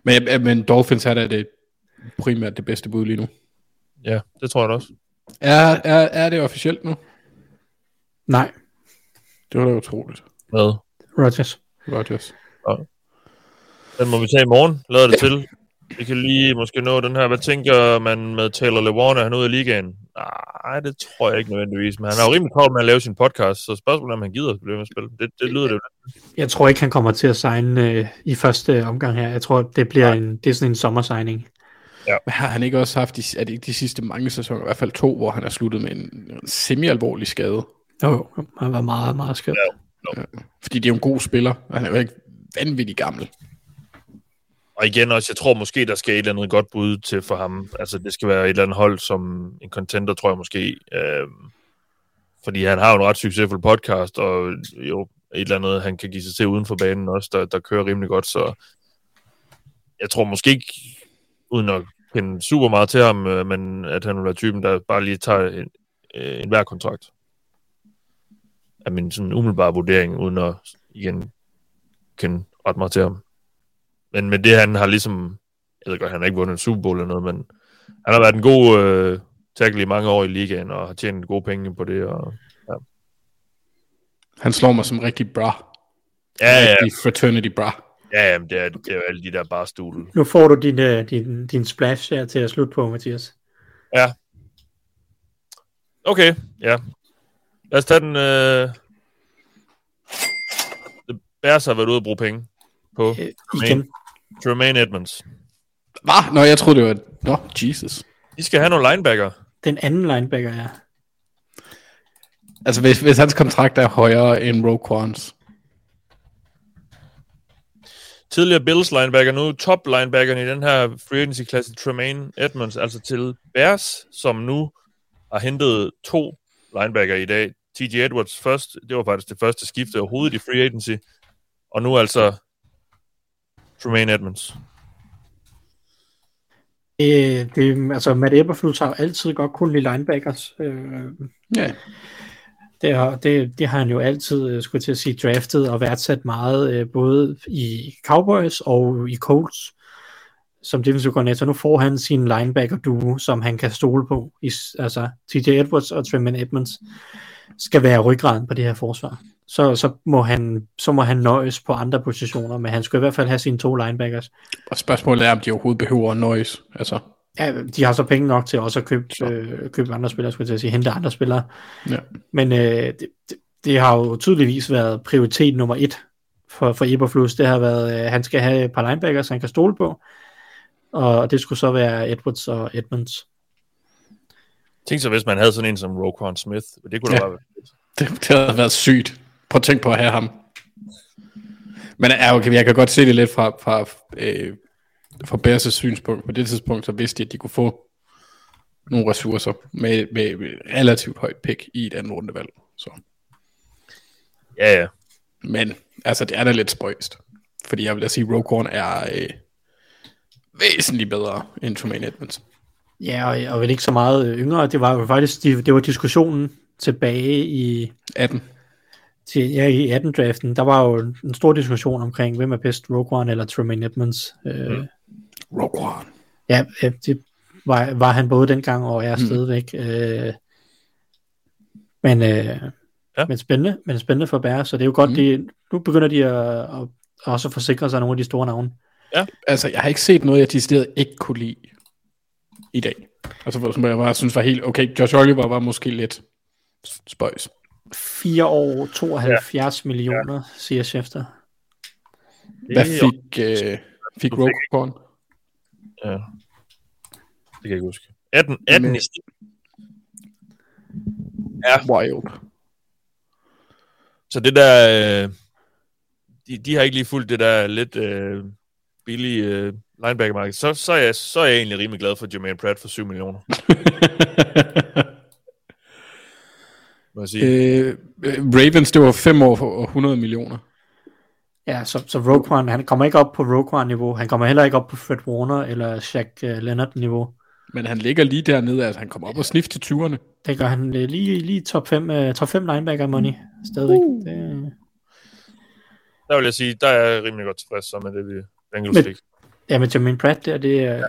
Men, men Dolphins er da det primært det bedste bud lige nu. Ja, det tror jeg da også. Er, er, er det officielt nu? Nej, Det var da utroligt. Hvad? Rodgers. Rodgers. Den må vi tage i morgen, lader det til. Vi kan lige måske nå den her. Hvad tænker man med Taylor Lewan? Er han ude af ligaen? Nej, det tror jeg ikke nødvendigvis. Men han har jo rimelig travlt med at lave sin podcast, så spørgsmålet er, om han gider at blive med at spille. Det, det lyder det jo. Jeg tror ikke, han kommer til at signe øh, i første omgang her. Jeg tror, det bliver en, det er sådan en sommersigning. Men har han ikke også haft de, er det ikke de sidste mange sæsoner, i hvert fald to, hvor han er sluttet med en, en semi-alvorlig skade? Jo, han var meget, meget skønt. Ja. Fordi det er jo en god spiller, og han er jo ikke vanvittig gammel. Og igen også, jeg tror måske, der skal et eller andet godt bud til for ham. Altså, det skal være et eller andet hold som en contender, tror jeg måske. Øhm, fordi han har jo en ret succesfuld podcast, og jo et eller andet, han kan give sig til uden for banen også, der, der kører rimelig godt. Så jeg tror måske ikke, uden at kende super meget til ham, øh, men at han vil være typen, der bare lige tager en, øh, en hver kontrakt. Er min sådan umiddelbare vurdering, uden at igen kende ret meget til ham. Men med det, han har ligesom... Jeg ved godt, han har ikke vundet en Super Bowl eller noget, men han har været en god øh, tackle i mange år i ligaen, og har tjent gode penge på det. Og, Han slår mig som rigtig bra. ja, ja, Rigtig fraternity bra. Ja, jamen, det, er, det er jo alle de der bare stule. Nu får du din, øh, din, din splash her til at slutte på, Mathias. Ja. Okay, ja. Lad os tage den... Øh... Det Bears har været ude at bruge penge på Øh, igen. Tremaine Edmonds. Hvad? Nå, jeg troede, det var... Nå, Jesus. De skal have nogle linebacker. Den anden linebacker, ja. Altså, hvis, hvis hans kontrakt er højere end Roquans, Tidligere Bills linebacker, nu top linebackeren i den her free agency klasse, Tremaine Edmonds, altså til Bears, som nu har hentet to linebacker i dag. T.J. Edwards først, det var faktisk det første skifte overhovedet i free agency, og nu altså Tremaine Edmonds. Det, det, altså Matt Eberflus har altid godt kun lide linebackers. Øh, Ja det, har, det, det har han jo altid, øh, skulle til at sige, draftet og værdsat meget, øh, både i Cowboys og i Colts som defensive coordinator. Nu får han sin linebacker duo, som han kan stole på. I, altså TJ Edwards og Tremaine Edmonds skal være ryggraden på det her forsvar. Så, så, må han, så må han nøjes på andre positioner, men han skal i hvert fald have sine to linebackers. Og spørgsmålet er, om de overhovedet behøver noise. Altså, Ja, de har så penge nok til også at købe, øh, købe andre spillere, skulle jeg sige, hente andre spillere. ja. Men øh, det, det, det har jo tydeligvis været prioritet nummer et for, for Eberflus. Det har været, øh, han skal have et par linebackers, han kan stole på. Og det skulle så være Edwards og Edmonds. Tænk så, hvis man havde sådan en som Roquan Smith. Det kunne da Ja. bare Det, det havde været sygt. Prøv at tænke på at have ham. Men ja, okay, jeg kan godt se det lidt fra, fra, øh, fra Bears' synspunkt. På det tidspunkt, så vidste de, at de kunne få nogle ressourcer med, med, med relativt højt pick i et andet rundevalg. Så. Ja, ja. Men altså, det er da lidt spøjst. Fordi jeg vil da sige, at Roquan er øh, væsentligt bedre end Tremaine Edmonds. Ja, og, og vel ikke så meget øh, yngre. Det var jo faktisk det var diskussionen tilbage i, 18. til, ja, i 18-draften. Der var jo en stor diskussion omkring, hvem er bedst, Roquan eller Tremaine Edmonds. Øh, Mm. Roquan. Ja, øh, det var, var han både dengang og er stadigvæk. Øh, men, øh, Ja. ja. men spændende, men spændende for Bære, så det er jo godt, Mm. mm. de, nu begynder de at, at, også at forsikre sig af nogle af de store navne. Altså, jeg har ikke set noget, jeg decideret ikke kunne lide i dag. Altså, som jeg bare synes var helt, okay, Josh Oliver var måske lidt spøjs. 4 år, 72 ja. millioner, ja. siger Schefter. Hvad fik, øh, fik fik- Roquan? Ja. Det kan jeg ikke huske. 18, 18 Men- i snit. Ja, Wild. så det der... Øh, de, de har ikke lige fulgt det der lidt øh, billige øh, linebacker-marked. Så, så, er jeg, så er jeg egentlig rimelig glad for Jermaine Pratt for 7 millioner, må jeg sige. øh, øh, Ravens, det var 5 år og 100 millioner. Ja, så, så Roquan, han kommer ikke op på Roquan-niveau. Han kommer heller ikke op på Fred Warner eller Shaq uh, Leonard-niveau. Men han ligger lige dernede, altså han kommer op og snifte til 20'erne. Det gør han øh, lige, lige top 5, uh, top 5 linebacker money stadigvæk. Uh. Det, Der vil jeg sige, der er jeg rimelig godt tilfreds så med det, vi Bengals fik. Ja, med Jermaine Pratt der, det er... Ja.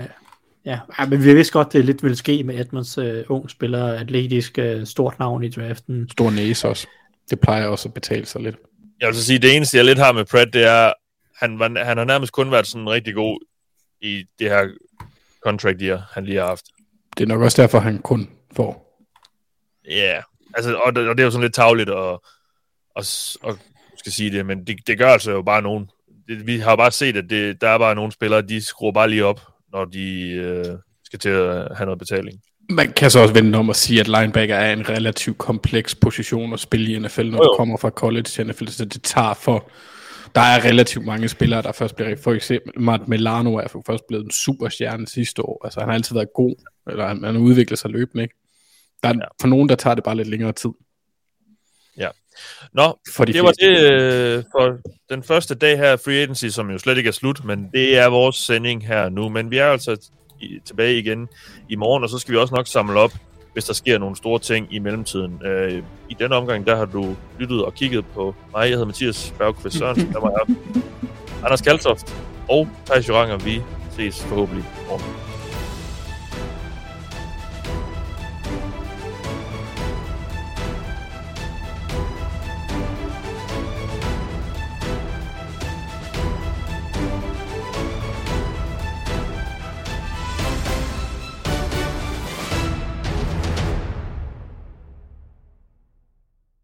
Ja, ja, men vi vidste godt, det lidt ville ske med Edmonds uh, ung spiller, atletisk uh, stort navn i draften. Stor næse også. Det plejer også at betale sig lidt. Jeg vil så sige, det eneste, jeg lidt har med Pratt, det er, han, var, han har nærmest kun været sådan rigtig god i det her contract year, han lige har haft. Det er nok også derfor, han kun får. Ja, yeah. altså, og, det, og det er jo sådan lidt tavligt at, at, at skal sige det, men det, det gør altså jo bare nogen. Det, vi har bare set, at det, der er bare nogle spillere, de skruer bare lige op, når de øh, skal til at have noget betaling. Man kan så også vende om at sige, at linebacker er en relativt kompleks position at spille i NFL, når du kommer fra college til NFL, så det tager for... Der er relativt mange spillere, der først bliver... For eksempel Matt Milano er først blevet en superstjerne sidste år. Altså, han har altid været god, eller han, har udviklet sig løbende, ikke? Der er, Ja. ja. For nogen, der tager det bare lidt længere tid. Nå, For de det var det øh, for den første dag her af Free Agency, som jo slet ikke er slut, men det er vores sending her nu. Men vi er altså i, tilbage igen i morgen, og så skal vi også nok samle op, hvis der sker nogle store ting i mellemtiden. Øh, I denne omgang, der har du lyttet og kigget på mig. Jeg hedder Mathias Bergqvist Sørensen. Der var jeg Anders Kaltoft og Thijs Joranger. Vi ses forhåbentlig i morgen.